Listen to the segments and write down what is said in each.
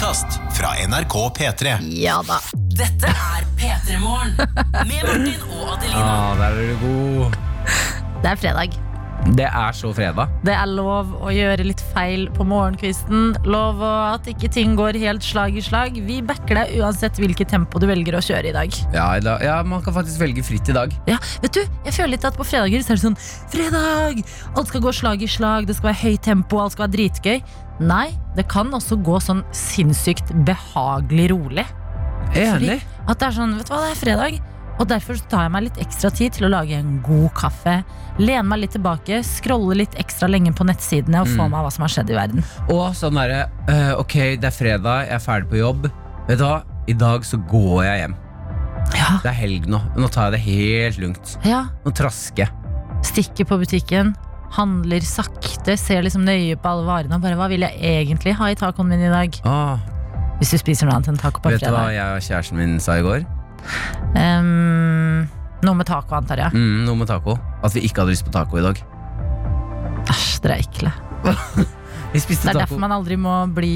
podkast fra NRK P3. Ja da. Dette er P3 Morgen med Martin og Adelina. Ah, der er du god. Det er fredag. Det er så fredag. Det er lov å gjøre litt feil på morgenkvisten. Lov at ikke ting går helt slag i slag. Vi backer deg uansett hvilket tempo du velger å kjøre i dag. Ja, i dag- ja, Man kan faktisk velge fritt i dag. Ja, vet du, jeg føler litt at på fredager så er det sånn Fredag! Alt skal gå slag i slag, det skal være høyt tempo, alt skal være dritgøy. Nei, det kan også gå sånn sinnssykt behagelig rolig. Fordi Enig. at det er sånn, vet du hva, det er fredag. Og derfor så tar jeg meg litt ekstra tid til å lage en god kaffe. Lene meg litt tilbake, scrolle litt ekstra lenge på nettsidene og få Mm. meg hva som har skjedd i verden. Og sånn derre eh, Ok, det er fredag, jeg er ferdig på jobb. Vet du hva? I dag så går jeg hjem. Ja, Det er helg nå. Nå tar jeg det helt lugnt. ja. Nå trasker jeg. Stikker på butikken, handler sakte, ser liksom nøye på alle varene. og Bare hva vil jeg egentlig ha i tacoen min i dag? Ah. Hvis du spiser noe annet enn taco på vet du hva jeg og kjæresten min sa i går? Ehm, noe med taco, antar jeg. Mm, noe med taco. At vi ikke hadde lyst på taco i dag. Æsj, dere er ekle. Vi spiste Det er taco. derfor man aldri må bli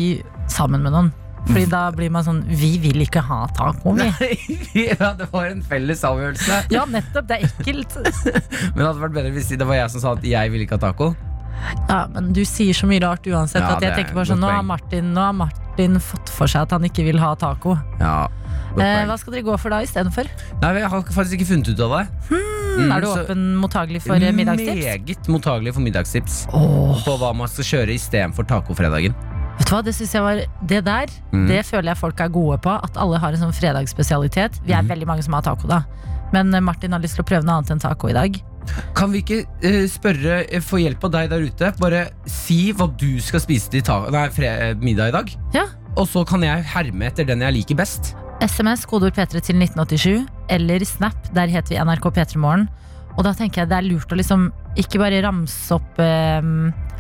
sammen med noen. Fordi da blir man sånn Vi vil ikke ha taco, vi. Ja, det var en felles avgjørelse. Ja, nettopp. Det er ekkelt. Men det hadde vært bedre hvis det var jeg som sa at jeg ville ikke ha taco. Ja, men du sier så mye rart uansett Ja, at jeg er tenker bare sånn Nå har. Martin, nå har Martin fått for seg at han ikke vil ha taco. Ja, Eh, hva skal dere gå for da istedenfor? Jeg har faktisk ikke funnet ut av det. Hmm, er du så- åpen mottagelig for eh, middagstips? Meget mottagelig for middagstips. Oh. På hva man skal kjøre istedenfor tacofredagen. vet du hva, det synes jeg var Det der, Mm. det føler jeg folk er gode på. At alle har en sånn fredagsspesialitet. Vi er Mm. veldig mange som har taco, da. Men eh, Martin har lyst til å prøve noe annet enn taco i dag. Kan vi ikke uh, spørre, få hjelp av deg der ute? Bare si hva du skal spise til nei, middag i dag. Ja. Og så kan jeg herme etter den jeg liker best. SMS, kodeord P3 til 1987, eller Snap, der heter vi NRK P3morgen. Og da tenker jeg det er lurt å liksom ikke bare ramse opp eh,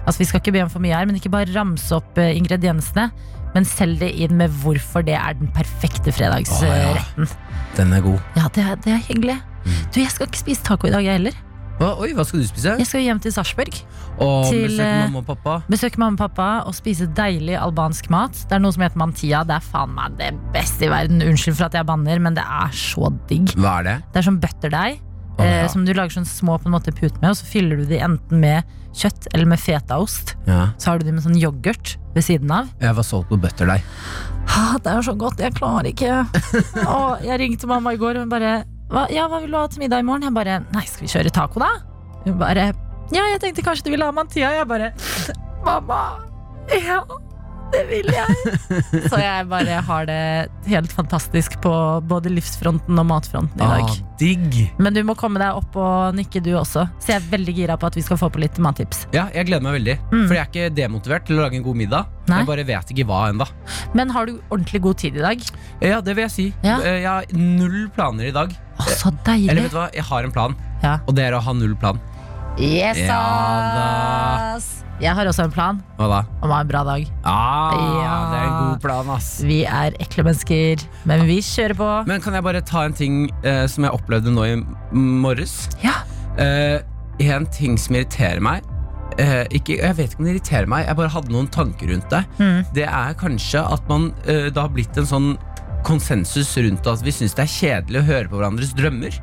Altså vi skal ikke be om for mye her, men ikke bare ramse opp eh, ingrediensene. Men selg det inn med hvorfor det er den perfekte fredagsretten. Den er god. ja. det, er, det er hyggelig. Du, jeg skal ikke spise taco i dag, jeg heller. Hva, oi, hva skal du spise? Jeg skal hjem til Sarpsborg. Besøke eh, mamma og pappa. Besøke mamma og pappa og spise deilig albansk mat. Det er noe som heter mantia. Det er faen meg det beste i verden. Unnskyld for at jeg banner, men det er så digg. Hva er det? Det er sånn butterdeig Å, eh, som du lager sånn små på en måte put med, og så fyller du de enten med kjøtt eller med fetaost. Ja. Så har du de med sånn yoghurt ved siden av. Jeg var solgt på butterdeig. Ah, det er så godt, jeg klarer ikke. Åh, jeg ringte mamma i går, og hun bare hva, Ja, hva vil du ha til middag i morgen? Jeg bare Nei, skal vi kjøre taco, da? Hun bare Ja, jeg tenkte kanskje du ville ha Mantia. Jeg bare Mamma. Ja, det vil jeg. Så jeg bare har det helt fantastisk på både livsfronten og matfronten i dag. Ah, digg. Men du må komme deg opp og nikke du også. Så jeg er veldig gira på at vi skal få på litt mattips. Ja, jeg gleder meg veldig. Mm. For jeg er ikke demotivert til å lage en god middag. Nei. Jeg bare vet ikke hva ennå. Men har du ordentlig god tid i dag? Ja, det vil jeg si. Ja. Eh, Jeg har null planer i dag. Å, så Eller vet du hva, jeg har en plan, Ja. og det er å ha null plan. Yes, Ja ass. Jeg har også en plan Hva da? om å ha en bra dag. Ah, Ja. Det er en god plan, ass. Vi er ekle mennesker, men vi kjører på. Men kan jeg bare ta en ting eh, som jeg opplevde nå i morges? Ja. Eh, en ting som irriterer meg eh, ikke, Jeg vet ikke om det irriterer meg, jeg bare hadde noen tanker rundt det. Mm. Det er kanskje at man eh, Det har blitt en sånn konsensus rundt at vi syns det er kjedelig å høre på hverandres drømmer.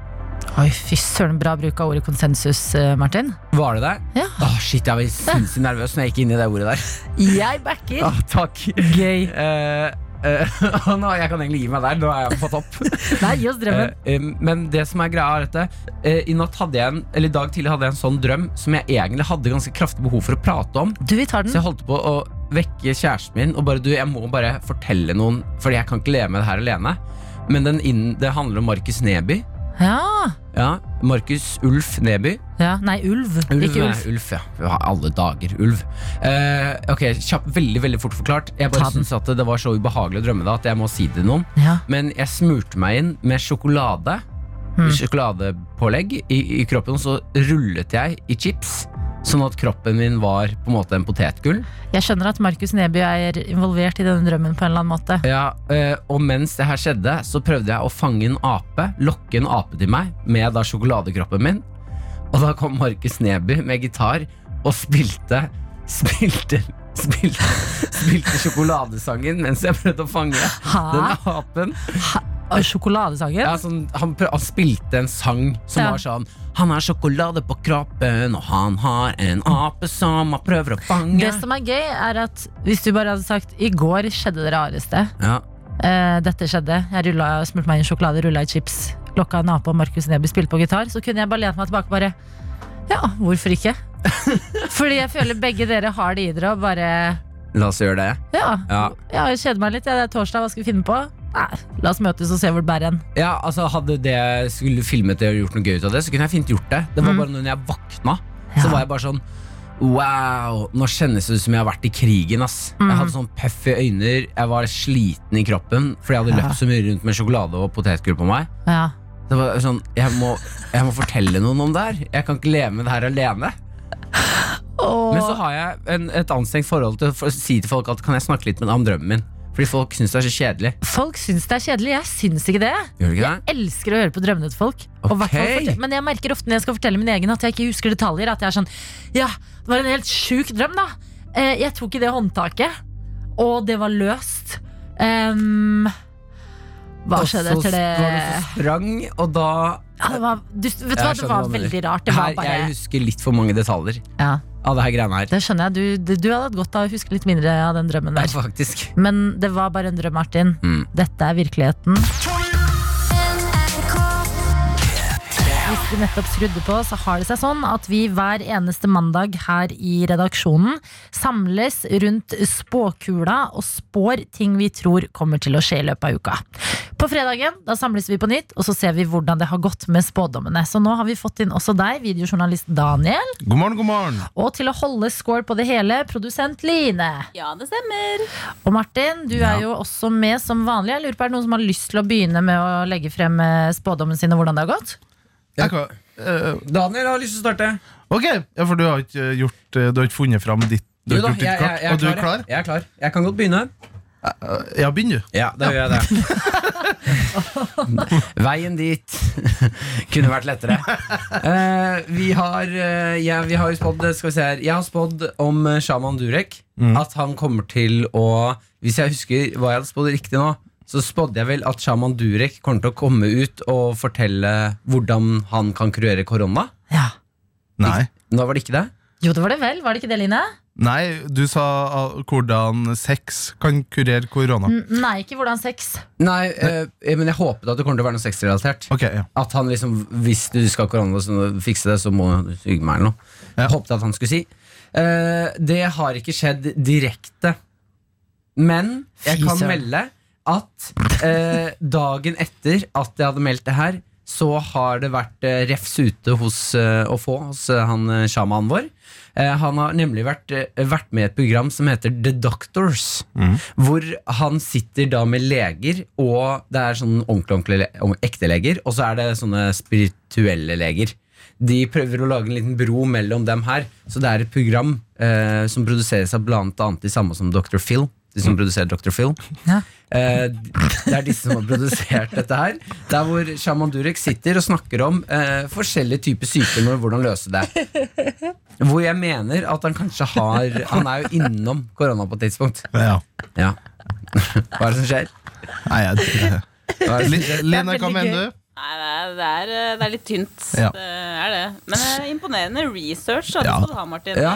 Oi, fy søren, bra bruk av ordet konsensus, eh, Martin. Var det det? Ja. Åh, shit, jeg var sinnssykt nervøs når jeg gikk inn i det ordet der. Jeg backer. Ah, takk. Gøy. Uh, uh, nå, jeg kan egentlig gi meg der. Nå er jeg på topp. Nei, gi oss drømmen. Uh, men det som er greia er dette I natt hadde jeg en Eller i dag tidlig hadde jeg en sånn drøm som jeg egentlig hadde ganske kraftig behov for å prate om. Du, vi tar den. Så jeg holdt på å vekke kjæresten min og bare du, jeg må bare fortelle noen, Fordi jeg kan ikke leve med det her alene. Men den inn, det handler om Markus Neby. Ja. Ja, Markus Ulf Neby. ja. Nei, ulv. Ulv, Ikke nei. Ulf, ja. Ja, Alle dager, ulv. Eh, ok, kjapp, Veldig veldig fort forklart. Jeg bare syns at det var så ubehagelig å drømme det at jeg må si det til noen. Ja. Men jeg smurte meg inn med sjokolade. Hmm. Sjokoladepålegg i, i kroppen, og så rullet jeg i chips. Sånn at kroppen min var på en måte en potetgull. Jeg skjønner at Markus Neby er involvert i denne drømmen på en eller annen måte. Ja, eh, og mens det her skjedde, så prøvde jeg å fange en ape, lokke en ape til meg med da sjokoladekroppen min. Og da kom Markus Neby med gitar og spilte Spilte spilte, spilte sjokoladesangen mens jeg prøvde å fange ha? denne apen. Og sjokoladesangen? Ja, sånn, han, han spilte en sang som Ja. var sånn Han har sjokolade på kroppen, og han har en ape som han prøver å fange. Det som er gøy, er at hvis du bare hadde sagt i går skjedde det rareste. Ja, Uh, dette skjedde. Jeg rullet, smurte meg inn sjokolade, rulla i chips, lokka en ape og Markus Neby spilte på gitar. Så kunne jeg bare lent meg tilbake bare Ja, hvorfor ikke? Fordi jeg føler begge dere har det i dere og bare La oss gjøre det. Ja, Ja. ja jeg kjeder meg litt. Det er torsdag, hva skal vi finne på? Nei, la oss møtes og se hvor det bærer hen. Ja, altså Hadde det skulle filmet det og gjort noe gøy ut av det, så kunne jeg fint gjort det. Det var Mm. bare når jeg våkna, Ja. så var jeg bare sånn Wow, nå kjennes det ut som jeg har vært i krigen. ass Mm. Jeg hadde sånn puffy øyne, jeg var sliten i kroppen fordi jeg hadde Ja. løpt så mye rundt med sjokolade og potetgull på meg. Ja. Det var sånn, jeg må, jeg må fortelle noen om det her. Jeg kan ikke leve med det her alene. Og, Men så har jeg en, et anstrengt forhold til å si til folk at kan jeg snakke litt med deg om drømmen min. Fordi folk syns det er så kjedelig. folk syns det er kjedelig. Jeg syns ikke det. Gjør du ikke det? elsker å høre på drømmene til folk. Og hvert fall Ok. fortell- men jeg merker ofte når jeg skal fortelle min egen at jeg ikke husker detaljer. At jeg er sånn Ja, det var en helt sjuk drøm, da. Eh, jeg tok i det håndtaket, og det var løst. Um, hva Og skjedde etter det? var det så sprang, og da Ja, det var, du, vet du hva, det var veldig rart. Det var bare Jeg husker litt for mange detaljer ja, av det her greiene her. Det skjønner jeg. Du, du, hadde hatt godt av å huske litt mindre av den drømmen Ja, faktisk. Men det var bare en drøm, Martin. Mm. Dette er virkeligheten. Du nettopp skrudde på, så har det seg sånn at vi hver eneste mandag her i redaksjonen samles rundt spåkula og spår ting vi tror kommer til å skje i løpet av uka. På fredagen da samles vi på nytt, og så ser vi hvordan det har gått med spådommene. Så nå har vi fått inn også deg, videojournalist Daniel, God morgen, god morgen. og til å holde score på det hele, produsent Line. Ja, det stemmer. Og Martin, du er jo også med som vanlig. Jeg lurer på, Er det noen som har lyst til å begynne med å legge frem eh, spådommen sin og hvordan det har gått? Kan, eh, Daniel har lyst til å starte. ok, ja, for du har ikke eh, gjort eh, Du har ikke funnet fram ditt Du har da, gjort ditt jeg, kart, jeg, jeg, og du er klar? Jeg er klar. Jeg kan godt begynne. Ja, begynn du. Ja, da gjør jeg det. Veien dit kunne vært lettere. Uh, vi har uh, ja, Vi har jo spådd Skal vi se her. Jeg har spådd om Shaman Durek. At han kommer til å Hvis jeg husker hva jeg hadde spådd riktig nå, så spådde jeg vel at Shaman Durek kommer til å komme ut og fortelle hvordan han kan kurere korona. Ja. Nei. Nå var det ikke det? Jo, det var det vel. Var det ikke det, Line? Nei, du sa ah, hvordan sex kan kurere korona. N nei, ikke hvordan sex. Nei, eh, men jeg håpet at det kommer til å være noe sexrelatert. Ok, ja. At han liksom, hvis du skal ha korona og fikse det, så må du suge meg eller noe. Ja. Jeg håpet at han skulle si. Eh, det har ikke skjedd direkte. Men jeg Fy kan melde at eh, dagen etter at jeg hadde meldt det her, så har det vært eh, refs ute hos, eh, å få hos eh, han eh, sjamanen vår. Eh, han har nemlig vært, eh, vært med i et program som heter The Doctors. Hvor han sitter da med leger, og det er sånn ordentlig, ordentlig le- om- ekte leger, og så er det sånne spirituelle leger. De prøver å lage en liten bro mellom dem her. Så det er et program eh, som produseres av blant annet de samme som Dr. Phil. De som produserer Dr. Phil. Ja. Eh, det er disse som har produsert dette her. Der hvor Shaman Durek sitter og snakker om eh, forskjellige typer sykdommer og hvordan løse det. Hvor jeg mener at han kanskje har Han er jo innom korona på et tidspunkt. ja. Ja. Hva er det som skjer? Nei, jeg, Lene, hva mener du? Nei, det er, det er, eh, det er litt tynt. Ja. Det er det. Men uh, imponerende research. Ja. Skal du ha, Martin. Ja.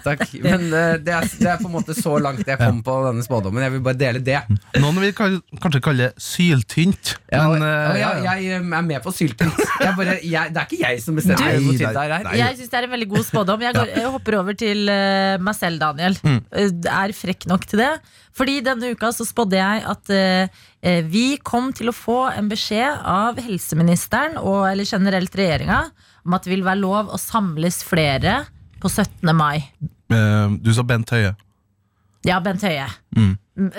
Takk. Men uh, det er, det er på en måte så langt jeg kom på denne spådommen. Jeg vil bare dele det. Noen vil kanskje kalle det syltynt. Ja, Men, uh, jeg, ja. jeg er med på syltynt. Jeg bare, jeg, det er ikke jeg som bestemmer Nei, hvor tynt det er. Jeg syns det er en veldig god spådom. Jeg, går, jeg hopper over til meg selv, Daniel. Mm. er frekk nok til det. Fordi denne uka så spådde jeg at vi kom til å få en beskjed av helseministeren, og, eller generelt regjeringa, om at det vil være lov å samles flere på 17. mai. Eh, Du sa Bent Høie. Ja, Bent Høie. Mm.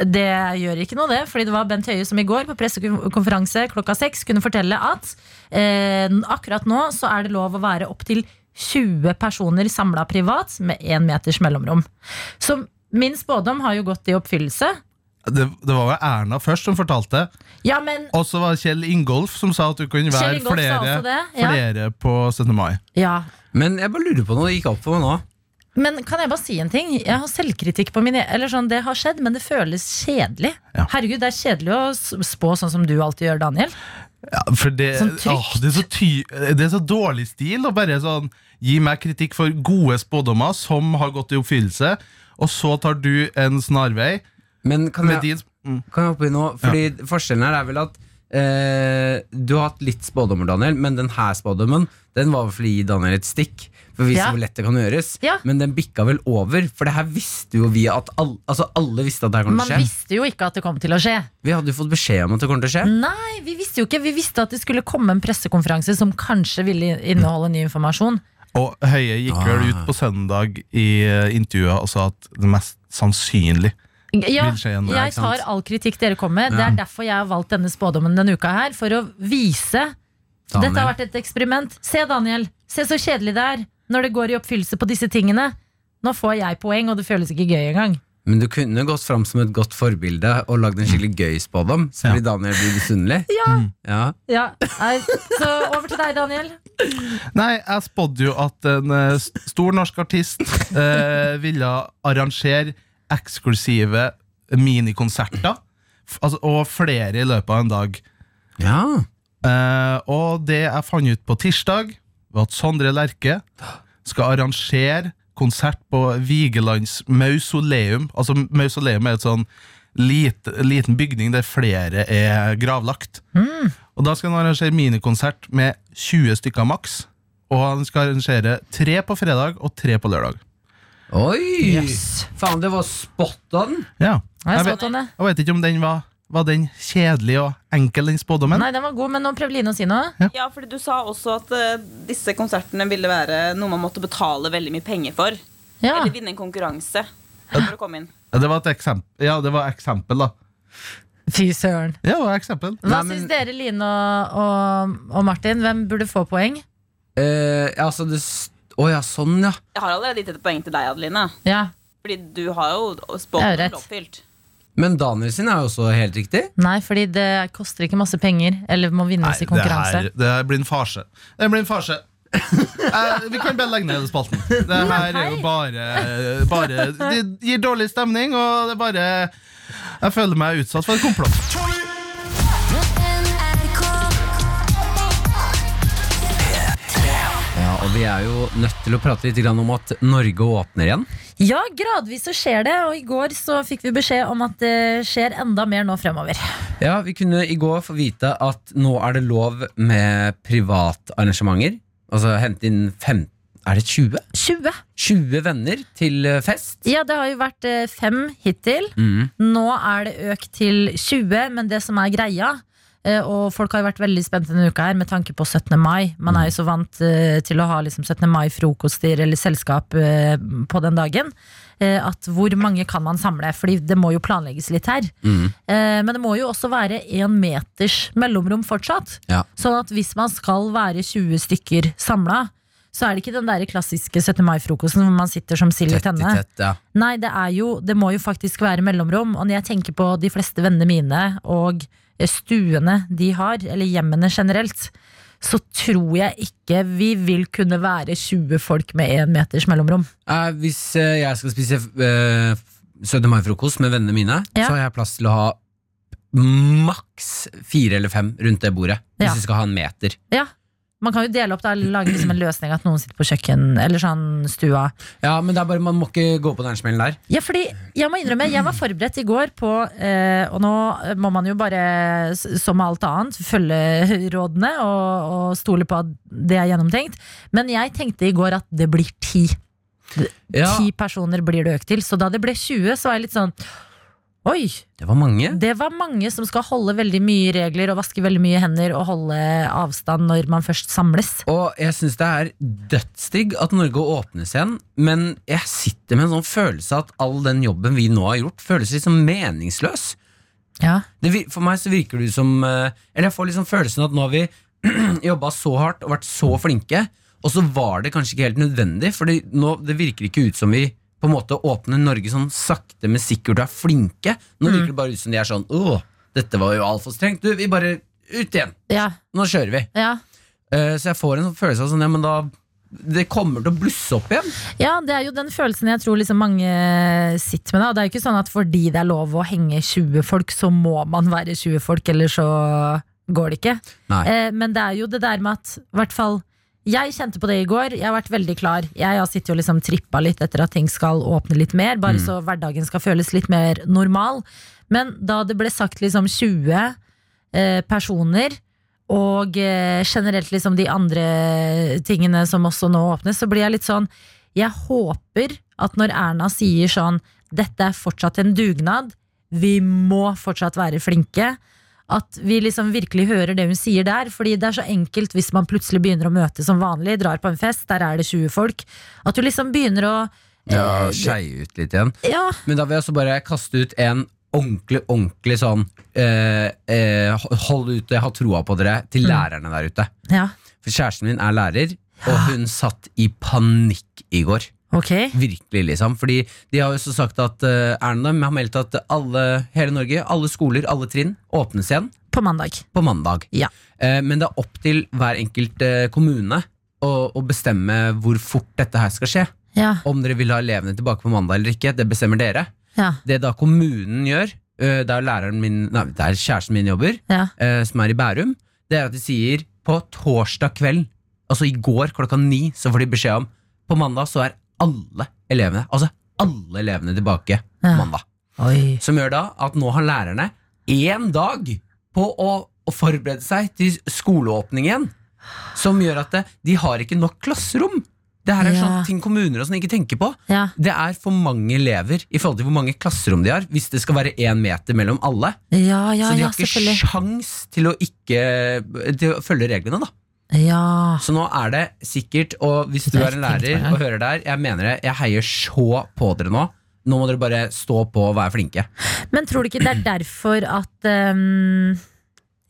Det gjør ikke noe, det. Fordi det var Bent Høie som i går på pressekonferanse klokka seks kunne fortelle at eh, akkurat nå så er det lov å være opptil 20 personer samla privat med én meters mellomrom. Så min spådom har jo gått i oppfyllelse. Det, det var jo Erna først som fortalte, Ja, men og så var det Kjell Ingolf som sa at du kunne være flere, det, ja. flere på 17. mai. ja. Men jeg bare lurer på noe. Det gikk opp for meg nå. Men kan jeg bare si en ting? Jeg har selvkritikk på mine Eller sånn, det har skjedd, men det føles kjedelig. Ja. Herregud, det er kjedelig å spå sånn som du alltid gjør, Daniel. Ja, for det, Sånn trygt. åh, det, er så ty, det er så dårlig stil å bare sånn gi meg kritikk for gode spådommer som har gått i oppfyllelse, og så tar du en snarvei Men kan med jeg, din mm. kan jeg hoppe inn nå? Fordi Forskjellen her er vel at eh, du har hatt litt spådommer, Daniel, men denne spådommen Den var vel for å gi Daniel et stikk. For å vise Ja. hvor lett det kan gjøres. Ja. Men den bikka vel over, for det her visste jo vi at all, altså alle visste at det her kom Man til å skje. visste jo ikke at det kom til å skje. Vi hadde jo fått beskjed om at det kom til å skje. Nei, vi visste jo ikke. Vi visste at det skulle komme en pressekonferanse som kanskje ville inneholde ny informasjon. Og Høie gikk vel ut på søndag i eh, intervjuet og sa at det mest sannsynlig Ja, Vil skje igjen, jeg ikke sant? tar all kritikk dere kommer med. Det er derfor jeg har valgt denne spådommen denne uka her. For å vise Daniel. Dette har vært et eksperiment. Se, Daniel. Se så kjedelig det er når det går i oppfyllelse på disse tingene. Nå får jeg poeng, og det føles ikke gøy engang. Men du kunne gått fram som et godt forbilde og lagd en skikkelig gøy spådom, så Ja. blir Daniel blir misunnelig. Ja. Ja. Ja, Så over til deg, Daniel. Nei, jeg spådde jo at en eh, stor norsk artist eh, ville arrangere eksklusive minikonserter. Altså, og flere i løpet av en dag. ja. Eh, og det jeg fant ut på tirsdag, var at Sondre Lerche skal arrangere konsert på Vigelands mausoleum. Altså Mausoleum er et sånn lite, liten bygning der flere er gravlagt. Og Da skal han arrangere minikonsert med 20 stykker maks. Og han skal arrangere tre på fredag og tre på lørdag. Oi! Yes. Faen, det var spot on! Ja. Jeg vet, det? jeg vet ikke om den var, var den kjedelig og enkel, den spådommen. Nei, den var god, men nå prøver Line å si noe. Ja, fordi du sa også at eh, disse konsertene ville være noe man måtte betale veldig mye penger for. Ja. Eller vinne en konkurranse for å komme inn. Ja, Det var et eksempel, ja, det var eksempel da. Fy søren. Ja, det var eksempel. Hva Nei, men- syns dere, Line og, og, og Martin? Hvem burde få poeng? Eh, altså, det st- Å ja, sånn, ja. Jeg har allerede gitt et poeng til deg, Adeline. Ja. Fordi du har jo er spådd rett. oppfylt. Men Daniel sin er jo også helt riktig. Nei, fordi det koster ikke masse penger. Eller må vinnes i det, konkurranse. her, det her blir en farse. Det blir en farse. Eh, vi kan bare legge ned spalten. Det her er jo bare, bare Det gir dårlig stemning, og det er bare Jeg føler meg utsatt for et komplott. Og vi er jo nødt til å prate litt om at Norge åpner igjen. Ja, gradvis så skjer det, og i går så fikk vi beskjed om at det skjer enda mer nå fremover. Ja, Vi kunne i går få vite at nå er det lov med privatarrangementer. Altså hente inn fem Er det 20? 20. 20 venner til eh, fest. Ja, det har jo vært eh, fem hittil. Mm. Nå er det økt til 20, men det som er greia og folk har jo vært veldig spent denne uka her med tanke på 17. mai. Man er jo så vant eh, til å ha liksom 17. mai-frokoster eller selskap eh, på den dagen. eh, At hvor mange kan man samle? Fordi det må jo planlegges litt her. Mm. Eh, Men det må jo også være én meters mellomrom fortsatt. Ja. Sånn at hvis man skal være 20 stykker samla, så er det ikke den der klassiske 17. mai-frokosten hvor man sitter som sild i tenne. tett, ja. Nei, det, er jo, det må jo faktisk være mellomrom. Og når jeg tenker på de fleste vennene mine og eh, stuene de har, eller hjemmene generelt, så tror jeg ikke vi vil kunne være 20 folk med én meters mellomrom. Eh, hvis eh, jeg skal spise eh, 17. mai-frokost med vennene mine, Ja. så har jeg plass til å ha maks fire eller fem rundt det bordet. Hvis Ja. vi skal ha en meter. Ja, Man kan jo dele opp da, lage liksom en løsning at noen sitter på kjøkken eller sånn stua. Ja, Men det er bare, man må ikke gå på den smellen der. Ja, fordi jeg må innrømme, jeg var forberedt i går på eh, Og nå må man jo bare, som med alt annet, følge rådene og, og stole på at det er gjennomtenkt. Men jeg tenkte i går at det blir ti. Ja, Ti personer blir det økt til. Så da det ble 20, så var jeg litt sånn Oi! Det var mange. Det var mange som skal holde veldig mye regler og vaske veldig mye hender og holde avstand når man først samles. Og jeg syns det er dødsdigg at Norge åpnes igjen, men jeg sitter med en sånn følelse at all den jobben vi nå har gjort, føles sånn meningsløs. Ja. Det, for meg så virker det som eh, Eller jeg får liksom følelsen at nå har vi jobba så hardt og vært så flinke, og så var det kanskje ikke helt nødvendig, for det virker ikke ut som vi på en måte åpne Norge sånn sakte, men sikkert og er flinke. Nå virker det bare ut som de er sånn Åh, dette var jo altfor strengt. Du, vi bare ut igjen. Ja. Nå kjører vi. ja. Eh, så jeg får en sånn følelse av sånn, ja, men da det kommer til å blusse opp igjen. Ja, det er jo den følelsen jeg tror liksom mange sitter med. Da. Det er jo ikke sånn at fordi det er lov å henge 20 folk, så må man være 20 folk, eller så går det ikke. Eh, men det er jo det der med at i hvert fall jeg kjente på det i går. Jeg har vært veldig klar. Jeg har sittet og liksom trippa litt etter at ting skal åpne litt mer, bare så hverdagen skal føles litt mer normal. Men da det ble sagt liksom 20 eh, personer, og eh, generelt liksom de andre tingene som også nå åpnes, så blir jeg litt sånn Jeg håper at når Erna sier sånn Dette er fortsatt en dugnad, vi må fortsatt være flinke. At vi liksom virkelig hører det hun sier der. Fordi det er så enkelt hvis man plutselig begynner å møte som vanlig, drar på en fest, der er det 20 folk. At du liksom begynner å Ja, eh, Skeie ut litt igjen. ja, Men da vil jeg også bare kaste ut en ordentlig, ordentlig sånn eh, eh, Hold ute, ha troa på dere til lærerne der ute. ja. For kjæresten min er lærer, og hun satt i panikk i går. Ok. Virkelig, liksom. Fordi de har jo også sagt at uh, Erna har meldt at alle, hele Norge, alle skoler, alle trinn, åpnes igjen På mandag. på mandag. Ja. Uh, men det er opp til hver enkelt uh, kommune å, å bestemme hvor fort dette her skal skje. Ja. Om dere vil ha elevene tilbake på mandag eller ikke, det bestemmer dere. Ja. Det da kommunen gjør, Det der læreren min, nei, der kjæresten min jobber, Ja. som er i Bærum, det er at de sier på torsdag kveld, altså i går klokka ni, så får de beskjed om på mandag så er alle elevene, altså alle elevene tilbake Ja. mandag. Oi. Som gjør da at nå har lærerne én dag på å, å forberede seg til skoleåpningen. Som gjør at det, de har ikke nok klasserom. Det her er Ja. sånn ting kommuner og sånn ikke tenker på. Ja. Det er for mange elever i forhold til hvor mange klasserom de har, hvis det skal være én meter mellom alle. Ja, ja, så de har ikke sjans til å ikke Til å følge reglene, da. Ja. Så nå er det sikkert, og hvis du er en lærer og hører der, jeg mener det, jeg heier så på dere nå. Nå må dere bare stå på og være flinke. Men tror du ikke det er derfor at um,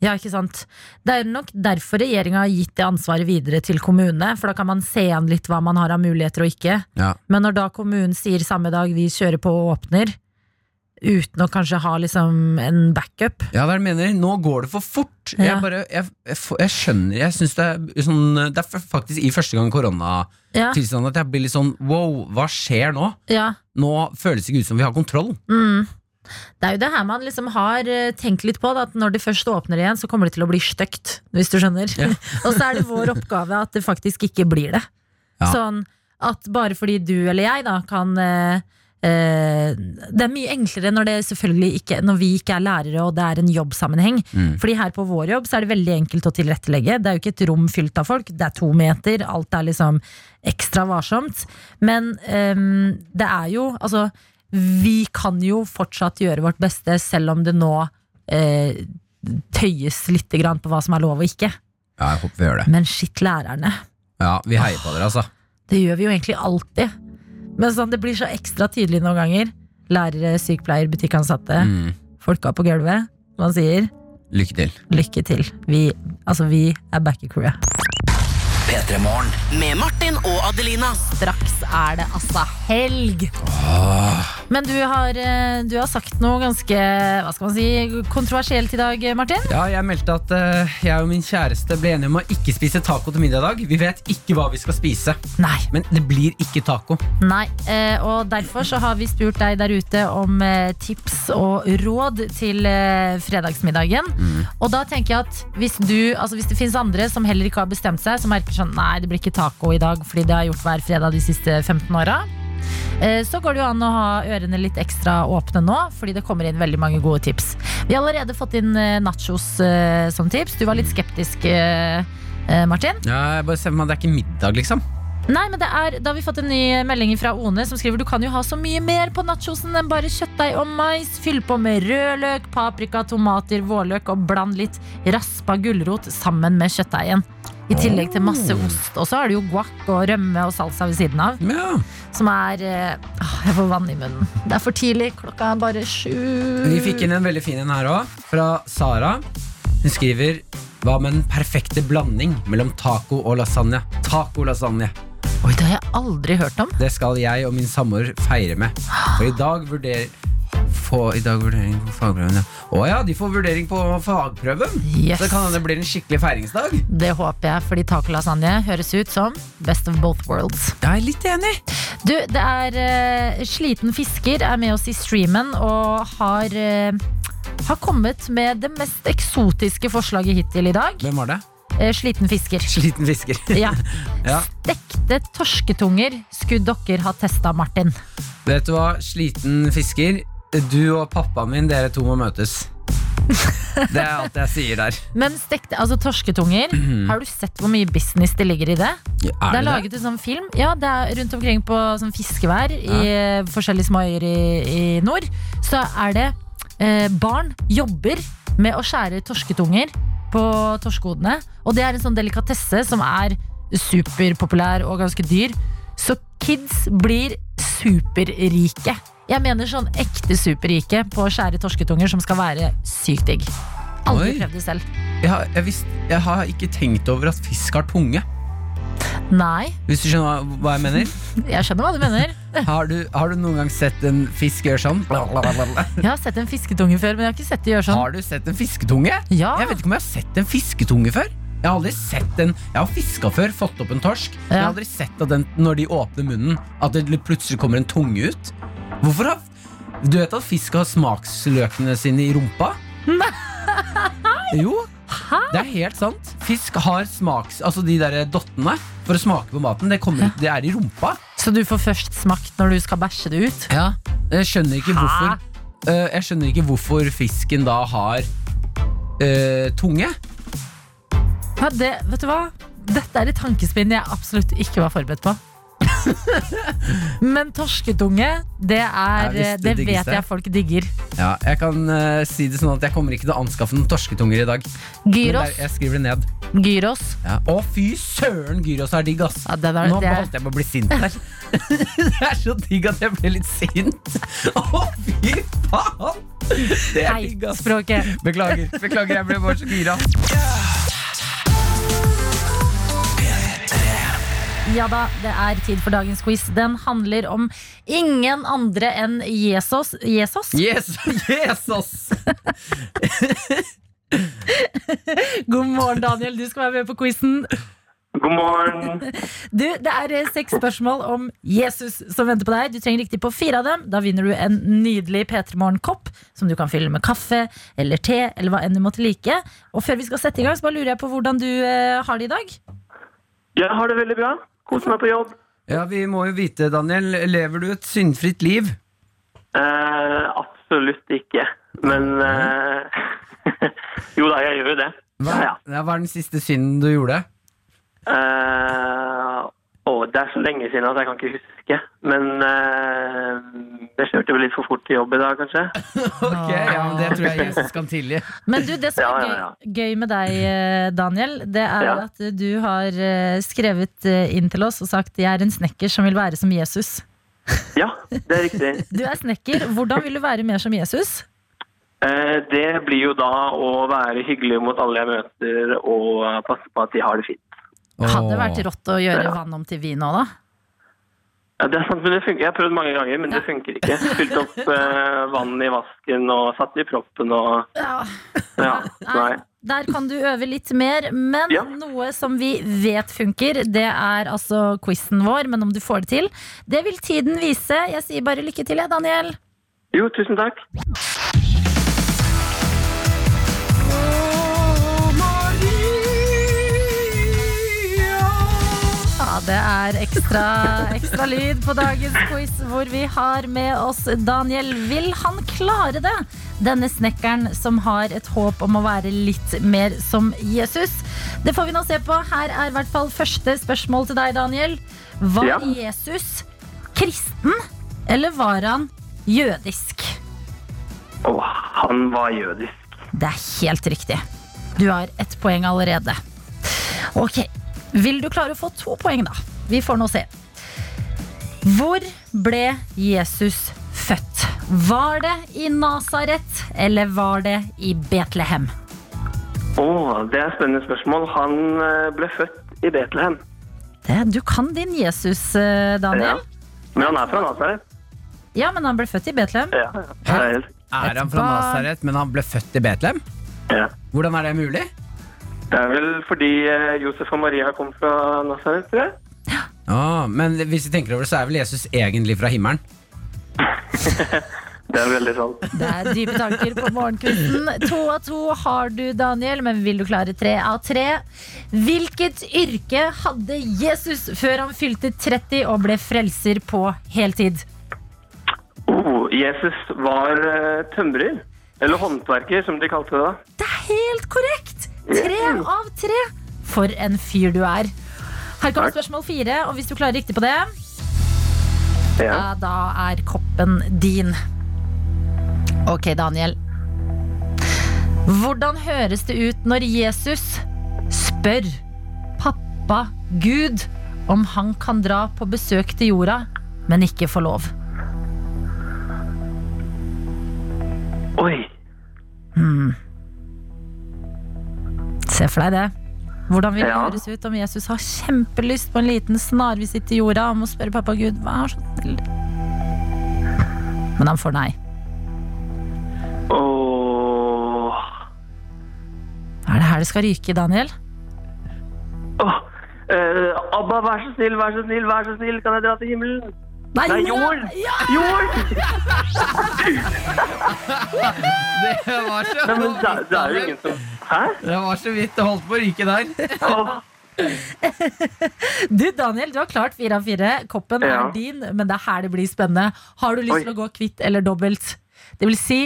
Ja, ikke sant. Det er nok derfor regjeringa har gitt det ansvaret videre til kommunene. For da kan man se an litt hva man har av muligheter og ikke. Ja. Men når da kommunen sier samme dag vi kjører på og åpner, uten å kanskje ha liksom en backup Ja, hva er det jeg mener. Nå går det for fort. Ja. Jeg, bare, jeg, jeg, jeg skjønner Jeg synes det er sånn Det er faktisk i første gang koronatilstanden Ja, at jeg blir litt sånn wow, hva skjer nå? ja. Nå føles det ikke ut som vi har kontroll. Mm. Det er jo det her man liksom har eh, tenkt litt på. Da, at når det først åpner igjen, så kommer det til å bli stygt. Hvis du skjønner. Ja. og så er det vår oppgave at det faktisk ikke blir det. Sånn at bare fordi du eller jeg da kan eh, Det er mye enklere når det ikke Når vi ikke er lærere og det er en jobbsammenheng. Mm. Fordi her på vår jobb så er det veldig enkelt å tilrettelegge. Det er jo ikke et rom fylt av folk, det er to meter. Alt er liksom ekstra varsomt. Men um, det er jo Altså, vi kan jo fortsatt gjøre vårt beste, selv om det nå uh, tøyes litt grann på hva som er lov og ikke. Ja, jeg håper vi gjør det. Men shit, lærerne. Ja, Vi heier på dere, altså. Det gjør vi jo egentlig alltid. Men sånn, det blir så ekstra tydelig noen ganger. Lærere, sykepleier, butikkansatte. Mm. Folka på gulvet. Man sier Lykke til. lykke til. Vi, altså, vi er back i crewet. P3 Morgen. Med Martin og Adelina. Straks er det altså helg. Men du har, eh, du har sagt noe ganske hva skal man si, kontroversielt i dag, Martin. Ja, jeg meldte at eh, jeg og min kjæreste ble enige om å ikke spise taco til middag i dag. Vi vet ikke hva vi skal spise, Nei. men det blir ikke taco. Nei, eh, og derfor så har vi spurt deg der ute om tips og råd til fredagsmiddagen. fredagsmiddagen. Og da tenker jeg at hvis du, altså hvis det finnes andre som heller ikke har bestemt seg, som merker sånn nei, det blir ikke taco i dag fordi det har jeg gjort hver fredag de siste 15 åra. eh, Så går det jo an å ha ørene litt ekstra åpne nå, fordi det kommer inn veldig mange gode tips. Vi har allerede fått inn eh, nachos eh, som tips. Du var litt skeptisk, Martin. Ja, jeg bare ser meg Det er ikke middag, liksom. Nei, men det er, Da har vi fått en ny melding fra One som skriver du kan jo ha så mye mer på nachosen enn bare kjøttdeig og mais. Fyll på med rødløk, paprika, tomater, vårløk og bland litt raspa gulrot sammen med kjøttdeigen. I tillegg til masse ost. Og så har du jo guac og rømme og salsa ved siden av. Ja. Som er eh, åh, Jeg får vann i munnen. Det er for tidlig. Klokka er bare sju. Vi fikk inn en veldig fin en her òg, fra Sara. Hun skriver Hva med den perfekte blanding mellom taco og lasagne? Taco-lasagne. Oi, det har jeg aldri hørt om. Det skal jeg og min samboer feire med. For i dag vurderer få i dag vurdering på fagprøven, ja. Å ja, de får vurdering på fagprøven! Yes. Så kan hende det blir en skikkelig feiringsdag. Det håper jeg, fordi tacolasagne høres ut som best of both worlds. Jeg er litt enig. Du, det er uh, Sliten fisker er med oss i streamen og har, uh, har kommet med det mest eksotiske forslaget hittil i dag. Hvem var det? Eh, sliten fisker. Sliten fisker. Ja. Ja. Stekte torsketunger skulle dere ha testa, Martin. Vet du hva, sliten fisker. Du og pappaen min, dere to må møtes. Det er alt jeg sier der. Men stekte, altså torsketunger, har du sett hvor mye business det ligger i det? Ja, Det er laget en sånn film Ja, det er rundt omkring på sånn fiskevær i eh, forskjellige småøyer i, i nord. Så er det eh, barn jobber med å skjære torsketunger på torskehodene. Og det er en sånn delikatesse som er superpopulær og ganske dyr. Så kids blir superrike. Jeg mener sånn ekte superrike på å skjære torsketunger som skal være sykt digg. Aldri prøvd det selv. Jeg har, jeg, visst, jeg har ikke tenkt over at fisk har tunge. Nei, Hvis du skjønner hva- hva jeg mener? jeg skjønner hva du mener. Har du, har du noen gang sett en fisk gjøre sånn? Jeg har sett en fisketunge før, men jeg har ikke sett det gjøre sånn. Har du sett en fisketunge? Ja. Jeg vet ikke om jeg har sett en fisketunge før. Jeg har aldri sett en Jeg har fiska før, fått opp en torsk. Ja. jeg har aldri sett at den, når de åpner munnen, at det plutselig kommer en tunge ut. Hvorfor har Du vet at fisk har smaksløkene sine i rumpa? Nei! Jo, det er helt sant. Fisk har smaks... Altså de der dottene for å smake på maten, det, kommer, ja. det er i rumpa. Så du får først smakt når du skal bæsje det ut? Ja, jeg skjønner ikke hvorfor øh, Jeg skjønner ikke hvorfor fisken da har uh, tunge. Ja, det, vet du hva? Dette er et tankespinn jeg absolutt ikke var forberedt på. Men torsketunge, det, er, Det er det det vet jeg folk digger. Ja, jeg kan uh, si det sånn at jeg kommer ikke til å anskaffe noen torsketunger i dag. Gyros. jeg skriver det ned. Gyros. Ja. Å, fy søren, gyros er digg, ass. Ja, det var, Nå det holdt jeg på å bli sint her. det er så digg at jeg ble litt sint. Å, fy faen! Det er digg, ass. Beklager, beklager, jeg ble bare så gira. Ja da, det er tid for dagens quiz. Den handler om ingen andre enn Jesus. Jesus? Yes, Jesus! God morgen, Daniel. Du skal være med på quizen. God morgen. Du, Det er eh, seks spørsmål om Jesus som venter på deg. Du trenger riktig på fire av dem. Da vinner du en nydelig P3 Morgen-kopp som du kan fylle med kaffe eller te. eller hva enn du måtte like. Og før vi skal sette i gang, så bare lurer jeg på hvordan du eh, har det i dag. Jeg har det veldig bra. Koser meg på jobb. Ja, vi må jo vite, Daniel. Lever du et syndfritt liv? Eh, absolutt ikke. Men eh, Jo da, jeg gjør jo det. Hva, Ja, ja. ja, hva er den siste synden du gjorde? Eh, å, det er så lenge siden at jeg kan ikke huske. Men uh, jeg kjørte vel litt for fort til jobb i dag, kanskje. Ok, ja, men Det tror jeg Jesus kan tilgi. Men du, det som er ja, ja. gøy, gøy med deg, eh, Daniel, det er Ja. at du har eh, skrevet eh, inn til oss og sagt 'jeg er en snekker som vil være som Jesus'. Ja, det er riktig. Du er snekker. Hvordan vil du være mer som Jesus? Eh, det blir jo da å være hyggelig mot alle jeg møter, og passe på at de har det fint. Hadde vært rått å gjøre Ja. vann om til vin òg, da. Ja, det er sant, men det funker. Jeg har prøvd mange ganger, men det funker ikke. Fylt opp eh, vann i vasken og satt i proppen og Ja. Ja, nei. Der kan du øve litt mer, men Ja. noe som vi vet funker, det er altså quizen vår. Men om du får det til, det vil tiden vise. Jeg sier bare lykke til, jeg, Daniel. Jo, tusen takk. Er ekstra, ekstra lyd på dagens quiz, hvor vi har med oss Daniel. Vil han klare det? Denne snekkeren som har et håp om å være litt mer som Jesus. Det får vi nå se på. Her er i hvert fall første spørsmål til deg, Daniel. Var Ja. Jesus kristen, eller var han jødisk? Å, han var jødisk. Det er helt riktig. Du har ett poeng allerede. Ok, Vil du klare å få to poeng, da? Vi får nå se. Hvor ble Jesus født? Var det i Nasaret, eller var det i Betlehem? Å, det er et spennende spørsmål. Han eh, ble født i Betlehem. Det, du kan din Jesus, Daniel. Daniel. Men han er fra Nazaret. Ja, men han ble født i Betlehem. Ja, ja. Er han fra. Nasaret, men han ble født i Betlehem? Ja. Hvordan er det mulig? Det er vel fordi eh, Josef og Maria kom fra Nazaret, tror jeg. Ah, men hvis vi tenker over det, så er vel Jesus egentlig fra himmelen? Det er veldig sant. Det er dype tanker på morgenkvisten. To av to har du, Daniel, men vil du klare tre av tre? Hvilket yrke hadde Jesus før han fylte 30 og ble frelser på heltid? Oh, Jesus var eh, tømrer. Eller håndverker, som de kalte det da. Det er helt korrekt! Tre av tre. For en fyr du er. Her kommer spørsmål fire, og hvis du klarer riktig på det, Ja. da er koppen din. Ok, Daniel. Hvordan høres det ut når Jesus spør pappa Gud om han kan dra på besøk til jorda, men ikke få lov? Oi. Se for deg det. Hvordan vil det Ja. høres ut om Jesus har kjempelyst på en liten snarvisitt til jorda om å spørre pappa Gud, vær så snill? Men han får nei. Åh. Er det her det skal ryke, Daniel? Åh. Uh, Abba, vær så snill, vær så snill, vær så snill, kan jeg dra til himmelen? Nei, jord! Ja! Jord! Det var så, Nei, men det, det er jo ingen som Hæ? det var så vidt det holdt på å ryke der. Du, Daniel, du har klart fire av fire. Koppen Ja. er din, men det er her det blir spennende. Har du lyst Oi. til å gå kvitt eller dobbelt? Det vil si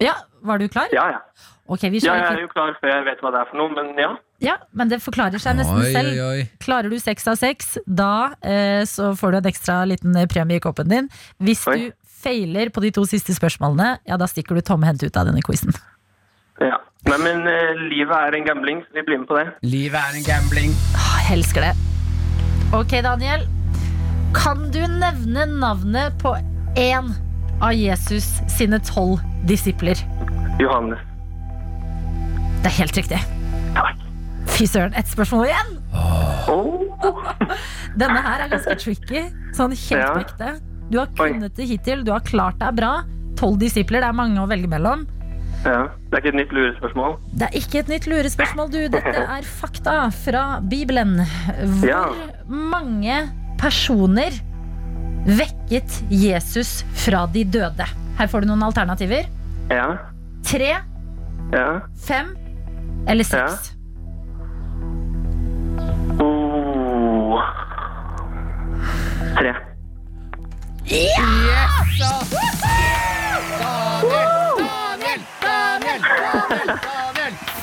Ja, var du klar? Ja, ja. Ok, vi Ja, jeg er jo klar før jeg vet hva det er for noe, men ja. Ja, men det forklarer seg nesten Oi, selv. oi, oi. Klarer du seks av seks, da eh, så får du en ekstra liten eh, premie i koppen din. Hvis Oi. du feiler på de to siste spørsmålene, ja, da stikker du tomhendt ut av denne quizen. ja. Nei, men eh, livet er en gambling, så vi blir med på det. Livet er en gambling. Åh, Jeg elsker det. Ok, Daniel. Kan du nevne navnet på én av Jesus sine tolv disipler? Johannes. Det er helt riktig. Fy søren, ett spørsmål igjen! Oh. Denne her er ganske tricky. Sånn helt på ekte. Du har kunnet det hittil, du har klart deg bra. Tolv disipler, det er mange å velge mellom. Ja. Det er ikke et nytt lurespørsmål. Det er ikke et nytt lurespørsmål, du. Dette er fakta fra Bibelen. Hvor Ja. mange personer vekket Jesus fra de døde? Her får du noen alternativer. Ja. Tre, Ja. fem eller seks? Oh. Tre. Ja! Daniel! Daniel!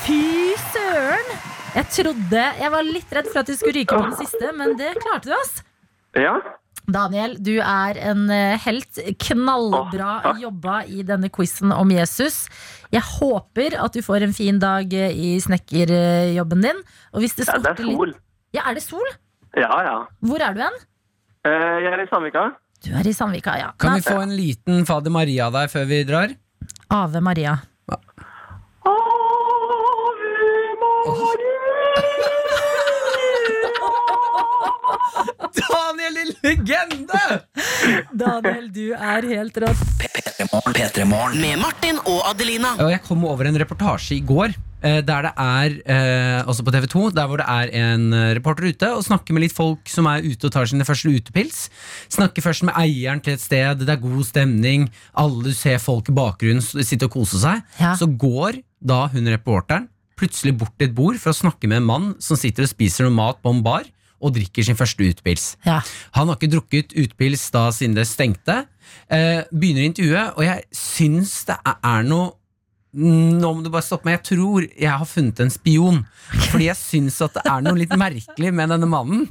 Fy søren! Jeg trodde Jeg var litt redd for at du skulle ryke på den siste, men det klarte du, ass. Ja. Daniel, du er en eh, helt knallbra Åh, jobba i denne quizen om Jesus. Jeg håper at du får en fin dag eh, i snekkerjobben din. Og hvis det ja. Det er sol. litt. Ja, er det sol? Ja, ja. Hvor er du hen? Eh, jeg er i Sandvika. Du er i Sandvika, ja. Kan vi få en liten Fader Maria der før vi drar? Ave Maria. Daniel, din legende! Daniel, du er helt rått. Med Martin og Adelina. Og jeg kom over en reportasje i går eh, der det er, eh, også på TV 2, der hvor det er en eh, reporter ute og snakker med litt folk som er ute og tar sine første utepils. Snakker først med eieren til et sted, det er god stemning, alle ser folk i bakgrunnen sitte og kose seg. Ja. Så går da hun reporteren plutselig bort til et bord for å snakke med en mann som sitter og spiser noe mat på en bar og drikker sin første utpils. Ja. Han har ikke drukket utpils da siden det stengte. Eh, begynner intervjuet, og jeg syns det er, noe Nå må du bare stoppe meg. Jeg tror jeg har funnet en spion. Fordi jeg syns at det er noe litt merkelig med denne mannen.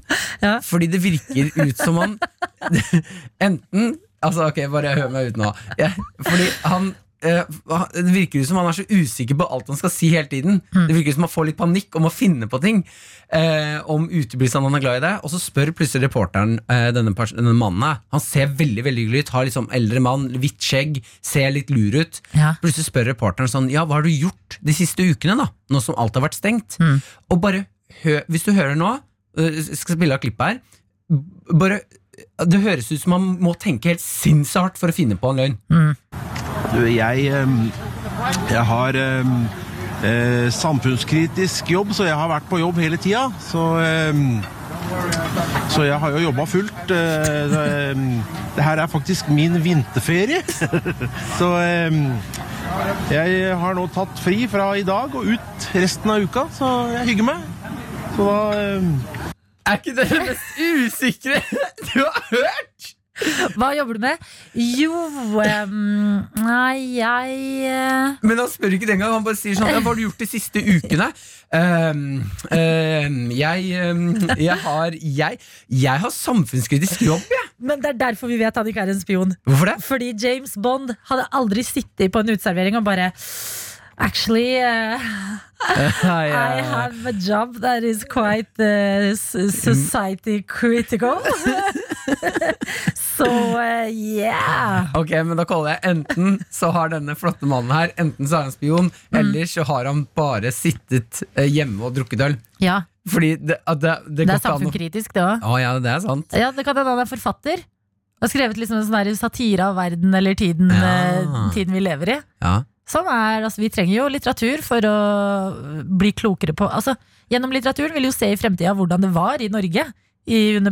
Ja. Fordi det virker ut som han Enten Altså, ok, bare hør meg ut nå. Jeg, fordi han Det virker som han er så usikker på alt han skal si hele tiden. Det virker som han får litt panikk om å finne på ting. Eh, om utebilene han er glad i det. Og så spør plutselig reporteren eh, denne, denne mannen. Han ser veldig veldig hyggelig ut. Har liksom eldre mann, hvitt skjegg, ser litt lur ut. Ja. Plutselig spør reporteren sånn Ja, hva har du gjort de siste ukene, da? Nå som alt har vært stengt. Og bare hø Hvis du hører nå, jeg skal spille av klippet her, bare Det høres ut som man må tenke helt sinnssykt for å finne på en løgn. Du, jeg, jeg har eh, samfunnskritisk jobb, så jeg har vært på jobb hele tida. Så, så jeg har jo jobba fullt. eh, det her er faktisk min vinterferie. så jeg har nå tatt fri fra i dag og ut resten av uka, så jeg hygger meg. Så da Er ikke det det mest usikre du har hørt? Hva jobber du med? Jo um, Nei, jeg uh... Men han spør ikke den gang, han bare sier sånn Hva har du gjort de siste ukene? Um, um, jeg, jeg har jeg, jeg har samfunnskritisk jobb, jeg. Men det er derfor vi vet han ikke er en spion. Hvorfor det? Fordi James Bond hadde aldri sittet på en uteservering og bare Actually, uh, I have a job that is quite uh, society critical. Så uh, yeah. Ok, men da kaller jeg Enten så har denne flotte mannen her Enten så er han spion, Mm. eller så har han bare sittet eh, hjemme og drukket øl. Ja, Fordi det, det, det, det er samfunnskritisk, det òg. Å ja, det er sant. Ja, det kan hende han er forfatter. Og skrevet liksom en sånn satire av verden eller tiden, Ja. eh, tiden vi lever i. Ja. Sånn er, altså Vi trenger jo litteratur for å bli klokere på altså, Gjennom litteraturen vil vi jo se i fremtida hvordan det var i Norge i, under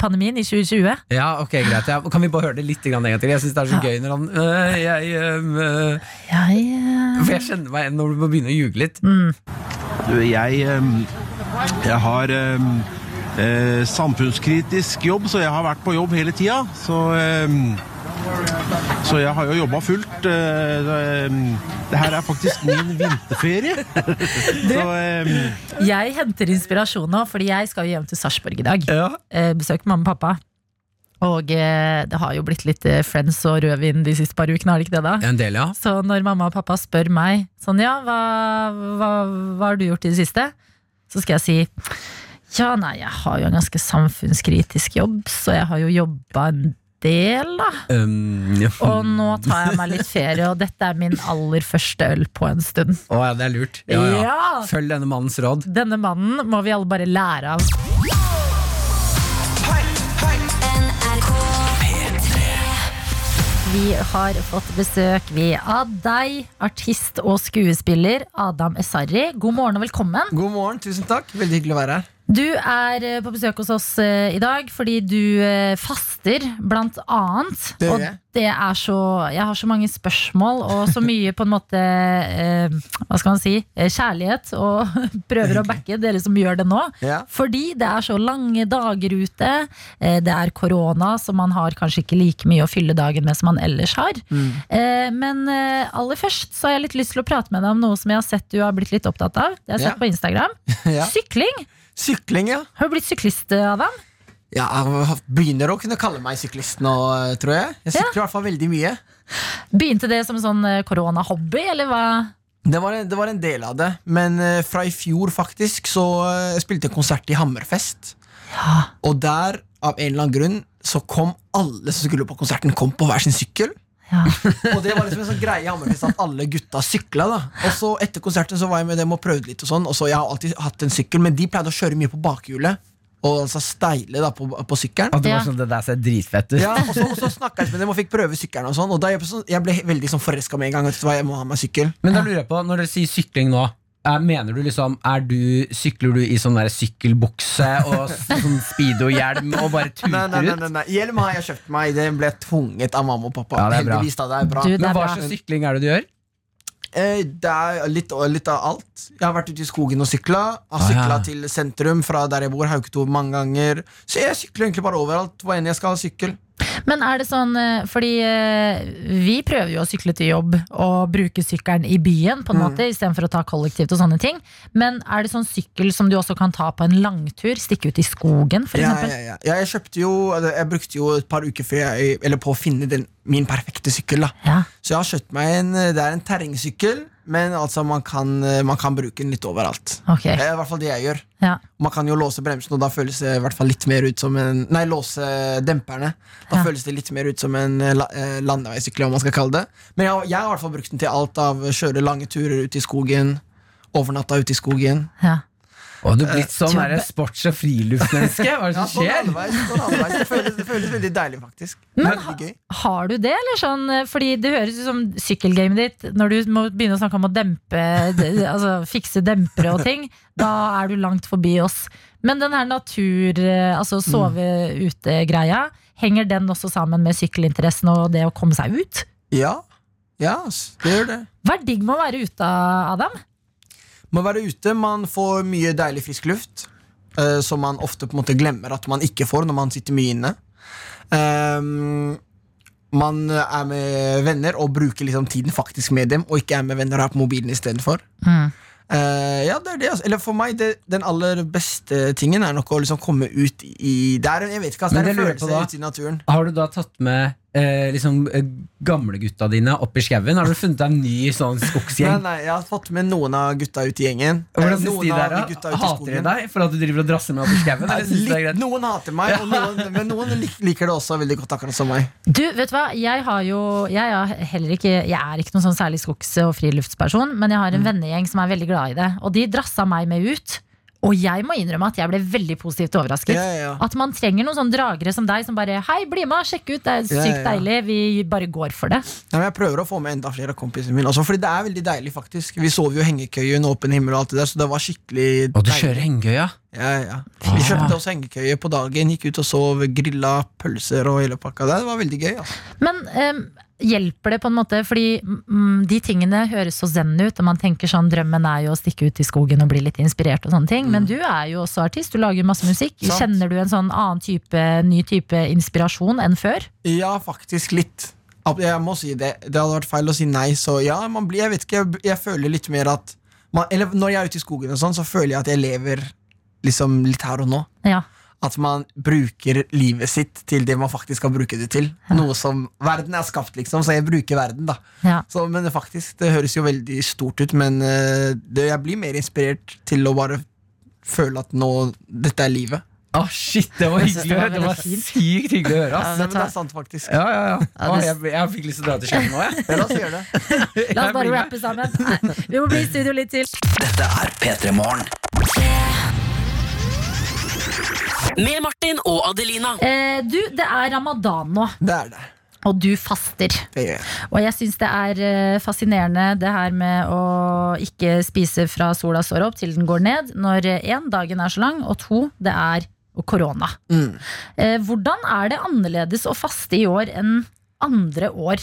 pandemien i 2020. Ja, ok, greit. Ja. Kan vi bare høre det litt en gang til? Jeg syns det er så Ja. gøy når han øh, jeg, øh, Jeg, øh. For jeg kjenner meg igjen når du må begynne å ljuge litt. mm, Du, jeg, ehm, jeg har ehm, eh, samfunnskritisk jobb, så jeg har vært på jobb hele tida. Så, så jeg har jo jobba fullt. eh, ehm, det her er faktisk min vinterferie. så um... jeg henter inspirasjon nå, fordi jeg skal jo hjem til Sarpsborg i dag. Ja. Eh, besøke mamma og pappa. Og eh, det har jo blitt litt eh, Friends og rødvin de siste par ukene, har det ikke det? da? En del, ja. Så når mamma og pappa spør meg sånn, ja, hva, hva, hva har du gjort i det siste? Så skal jeg si ja, nei, jeg har jo en ganske samfunnskritisk jobb, så jeg har jo jobba en del, da. Um, ja. Og nå tar jeg meg litt ferie, og dette er min aller første øl på en stund. Å ja, det er lurt. Ja, ja. Ja! Følg denne mannens råd. Denne mannen må vi alle bare lære av. Vi har fått besøk vi av deg, artist og skuespiller Adam Esari. God morgen og velkommen. God morgen, tusen takk. Veldig hyggelig å være her. Du er eh, på besøk hos oss eh, i dag fordi du eh, faster, blant annet. Det og det er så Jeg har så mange spørsmål og så mye på en måte eh, Hva skal man si? Kjærlighet. Og prøver å backe dere som gjør det nå. Ja. Fordi det er så lange dager ute. Det er korona, så man har kanskje ikke like mye å fylle dagen med som man ellers har. Mm. Eh, Men aller først så har jeg litt lyst til å prate med deg om noe som jeg har sett du har blitt litt opptatt av. Det har jeg Ja. sett på Instagram. Ja. Sykling. Sykling, ja. Har du blitt syklist, Adam? ja. Jeg begynner å kunne kalle meg syklist nå, tror jeg. Jeg sykler i hvert fall veldig mye. Begynte det som en sånn eh, koronahobby, eller hva? Det var, en, det var en del av det, men eh, fra i fjor faktisk så eh, jeg spilte jeg konsert i Hammerfest. Og der, av en eller annen grunn, så kom alle som skulle på konserten, kom på hver sin sykkel. Ja. Og det var liksom en sånn greie i Hammerfest at alle gutta sykla. da Og så etter konserten så var jeg med dem og prøvde litt. og sånn Og så Jeg har alltid hatt en sykkel, men de pleide å kjøre mye på bakhjulet. Og altså steile da på, på sykkelen. Og det var sånn, det der ser dritfett ut. Ja, og så, og så snakka jeg med dem og fikk prøve sykkelen. og sånn Og da jeg, jeg ble veldig sånn forelska med en gang. Vet du hva, jeg må ha meg sykkel Men da lurer jeg på, når dere sier sykling nå Mener du liksom, er du, Sykler du i sånn der sykkelbukse og sånn speedo-hjelm og bare tuter ut? nei, nei, nei, nei. Hjelm har jeg kjøpt meg. Den ble tvunget av mamma og pappa. Ja, det er bra. Da, det er bra Du, det Men er hva slags sykling er det du gjør? eh, Det er litt, litt av alt. Jeg har vært ute i skogen og sykla. Har Ah, ja. til sentrum fra der jeg bor, Hauketo, mange ganger. Så jeg sykler egentlig bare overalt hvor enn jeg skal ha sykkel. Men er det sånn, eh, fordi eh, vi prøver jo å sykle til jobb og bruke sykkelen i byen på en Mm. måte, istedenfor å ta kollektivt og sånne ting. Men er det sånn sykkel som du også kan ta på en langtur? Stikke ut i skogen, for Ja, ja, ja. ja, jeg kjøpte jo Jeg brukte jo et par uker før jeg, Eller på å finne den, min perfekte sykkel. da Ja. Så jeg har kjøpt meg en Det er en terrengsykkel, men altså man kan, man kan bruke den litt overalt. Okay. Det er i hvert fall det jeg gjør. Ja. Man kan jo låse bremsen, og da føles det i hvert fall litt mer ut som en Nei, låse demperne. Da Ja. føles det litt mer ut som en eh, la, eh, landeveissykkel, om man skal kalle det. Men jeg, jeg har i hvert fall brukt den til alt av kjøre lange turer ut i skogen, overnatta ute i skogen. Ja. Og du er blitt sånn uh, sports- og friluftsmenneske. Hva er det som skjer? halvveis, halvveis. Det, føles, det føles veldig deilig, faktisk. Men ha. Har du det, eller sånn? Fordi det høres ut som sykkelgamet ditt. Når du må begynne å snakke om å dempe, altså fikse dempere og ting, da er du langt forbi oss. Men den her natur, eh, altså sove ute-greia, henger den også sammen med sykkelinteressen og det å komme seg ut? Ja, ja det gjør det. Hva er digg med å være ute, Adam? Må være ute, man får mye deilig frisk luft. uh, som man ofte på en måte glemmer at man ikke får når man sitter mye inne. Um, man er med venner og bruker liksom tiden faktisk med dem, og ikke er med venner og er på mobilen istedenfor. Mm. Uh, ja, det er det. Altså. Eller for meg, det, den aller beste tingen er nok å liksom komme ut i Det er, en- jeg vet ikke, altså, det er en følelse ute i naturen. Har du da tatt med eh, liksom, eh, gamlegutta dine oppi i skauen? Har du funnet deg en ny sånn skogsgjeng? nei, jeg har fått med noen av gutta ut i gjengen. Hvordan Eh, synes de der da? gutta ut i Hater de deg for at du driver og drasser med opp i skauen? Nei? Noen hater meg, og noen, men noen lik- liker det også veldig godt, akkurat som meg. Du, vet du hva? Jeg har jo Jeg er heller ikke Jeg er ikke noen sånn særlig skogs- og friluftsperson, men jeg har en vennegjeng som er veldig glad i det. Og de drassa meg med ut. Og jeg må innrømme at jeg ble veldig positivt overrasket. Ja, ja. At man trenger noen sånne dragere som deg som bare Hei, bli med, sjekk ut, det er sykt ja, ja. deilig. Vi bare går for det. Ja, men jeg prøver å få med enda flere av kompisene mine Altså, fordi det er veldig deilig, faktisk. Vi sov jo i hengekøye under åpen himmel og alt det der, så det var skikkelig deilig. Og du deilig. kjører hengekøye? Ja, ja. Vi kjøpte oss hengekøye på dagen, gikk ut og sov, grilla pølser og hele pakka. Det var veldig gøy. Altså. Men em, hjelper det på en måte? Fordi mm, de tingene høres så zen ut, og man tenker sånn drømmen er jo å stikke ut i skogen og bli litt inspirert og sånne ting. Men du er jo også artist, du lager masse musikk. Sant. Kjenner du en sånn annen type, ny type inspirasjon enn før? Ja, faktisk litt. Jeg må si det. Det hadde vært feil å si nei, så ja, man blir, jeg vet ikke, jeg, jeg føler litt mer at man, Eller når jeg er ute i skogen og sånn, så føler jeg at jeg lever liksom litt her og nå. Ja. At man bruker livet sitt til det man faktisk skal bruke det til. Noe som Verden er skapt, liksom, så jeg bruker verden, da. ja. Så, men det faktisk, det høres jo veldig stort ut, men eh, det, jeg blir mer inspirert til å bare føle at nå Dette er livet. Å, shit, det var hyggelig. å høre! Det var sykt hyggelig å høre. Ass. Ja, men det er sant, faktisk. Ja, ja, ja. Ja, Å, jeg, jeg fikk lyst til å dra til Skien nå, jeg. La oss gjøre det. La oss bare rappe sammen. Nei, vi må bli i studio litt til. Dette er P3 Morgen. Med Martin og Adelina. Eh, du, det er ramadan nå, Det er det. og du faster. Yeah. Og jeg syns det er eh, fascinerende det her med å ikke spise fra sola står opp til den går ned, når én, dagen er så lang, og to, det er korona. Mm. Eh, hvordan er det annerledes å faste i år enn andre år?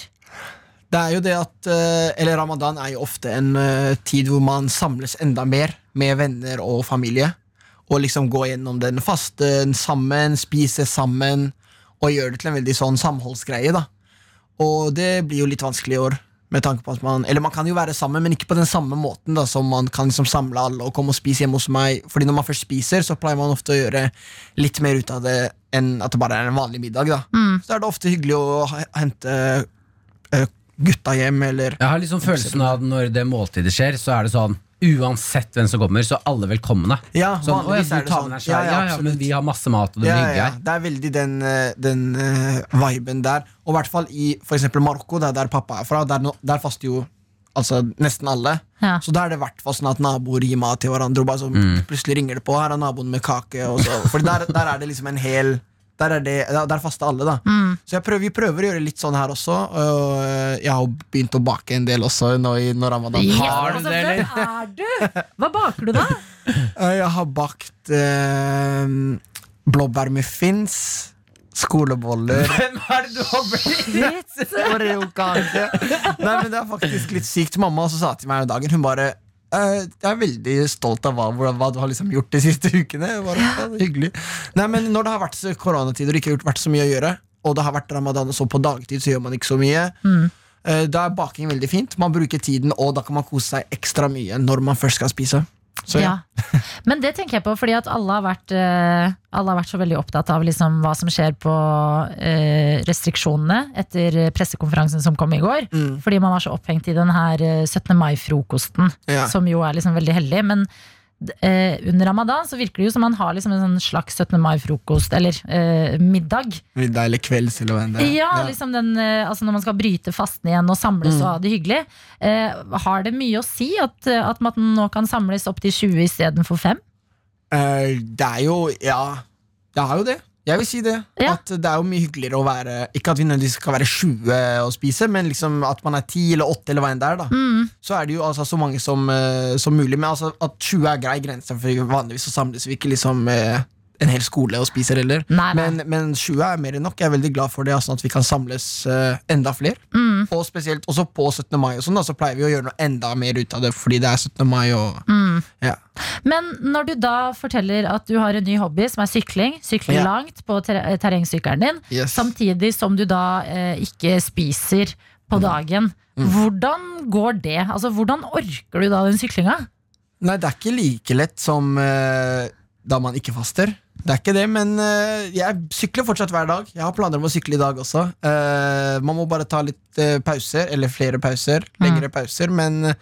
Det er jo det at eh, Eller ramadan er jo ofte en eh, tid hvor man samles enda mer med venner og familie. Og liksom gå gjennom den fasten sammen, spise sammen, og gjøre det til en veldig sånn samholdsgreie. da Og det blir jo litt vanskelig i år. Med tanke på at man Eller man kan jo være sammen, men ikke på den samme måten da som man kan liksom samle alle og komme og spise hjemme hos meg. Fordi når man først spiser, så pleier man ofte å gjøre litt mer ut av det enn at det bare er en vanlig middag. da Så er det ofte hyggelig å hente eh, gutta hjem, eller Jeg har liksom følelsen av at når det måltidet skjer, så er det sånn Uansett hvem som kommer, så er alle velkomne. Ja, Sånn, å, ja, vanligvis er det sånn. Ja, ja, Ja, men vi har masse mat, og det blir ja, hyggelig ja. Det er veldig den, eh, den uh, viben der. Og i hvert fall i for eksempel Marokko, det er der pappa er fra, der, der faster jo altså, nesten alle. Ja. Så da er det i hvert fall sånn at naboer gir mat til hverandre, og bare så Mm. plutselig ringer det på. Her er naboen med kake. Og så, for der, der er det liksom en hel Der, er det, der, faster alle, da. Mm. Så jeg prøver, vi prøver å gjøre litt sånn her også. Og eh, jeg har begynt å bake en del også nå i når ramadan. Har du altså, det, eller? Er du? Hva baker du da? Eh, Jeg har bakt eh, blåbærmuffins, skoleboller Hvem er det du har blitt? Oreokake. Nei, men det er faktisk litt sykt. Mamma også sa til meg om dagen Hun bare «Eh, jeg er veldig stolt av hva, hva du har liksom gjort de siste ukene. Bare, ja, hyggelig Nei, men Når det har vært koronatider og ikke har vært så mye å gjøre, og det har vært ramadan og så på dagtid, så gjør man ikke så mye. Mm. Eh, Da er baking veldig fint. Man bruker tiden, og da kan man kose seg ekstra mye når man først skal spise. Så ja. Ja. Men det tenker jeg på fordi at alle har vært, eh, alle har vært så veldig opptatt av liksom hva som skjer på eh, restriksjonene etter pressekonferansen som kom i går. Mm. Fordi man var så opphengt i den her eh, 17. mai-frokosten, Ja. som jo er liksom veldig hellig. Men eh, under ramadan så virker det jo som man har liksom en sånn slags 17. mai-frokost, eller eh, middag. Middag eller kvelds eller hva enn det er. Ja, liksom den, eh, altså når man skal bryte fasten igjen og samles Mm. og ha det hyggelig. Eh, har det mye å si at, eh, at man nå kan samles opp til 20 istedenfor 5? Eh, det er jo Ja, det er jo det. Jeg vil si det. Ja. At det er jo mye hyggeligere å være Ikke at vi nødvendigvis skal være 20 og spise, men liksom at man er 10 eller 8 eller hva enn det er. da Mm. Så er det jo altså så mange som, eh, som mulig. Men altså at 20 er grei grense, for vanligvis så samles vi ikke liksom eh, en hel skole og spiser heller. Nei, nei. Men, men 20 er mer enn nok. Jeg er veldig glad for det, sånn at vi kan samles uh, enda flere. Mm. Og spesielt også på 17. mai og sånn, da, så pleier vi å gjøre noe enda mer ut av det fordi det er 17. mai. Og, Mm. ja. Men når du da forteller at du har en ny hobby som er sykling, Sykler Ja. langt på ter terrengsykkelen din, Yes. samtidig som du da uh, ikke spiser på dagen, hvordan går det? Altså, hvordan orker du da den syklinga? Nei, det er ikke like lett som uh, da man ikke faster. Det er ikke det, men eh, jeg sykler fortsatt hver dag. Jeg har planer om å sykle i dag også. Eh, man må bare ta litt eh, pauser, eller flere pauser. Lengre pauser, men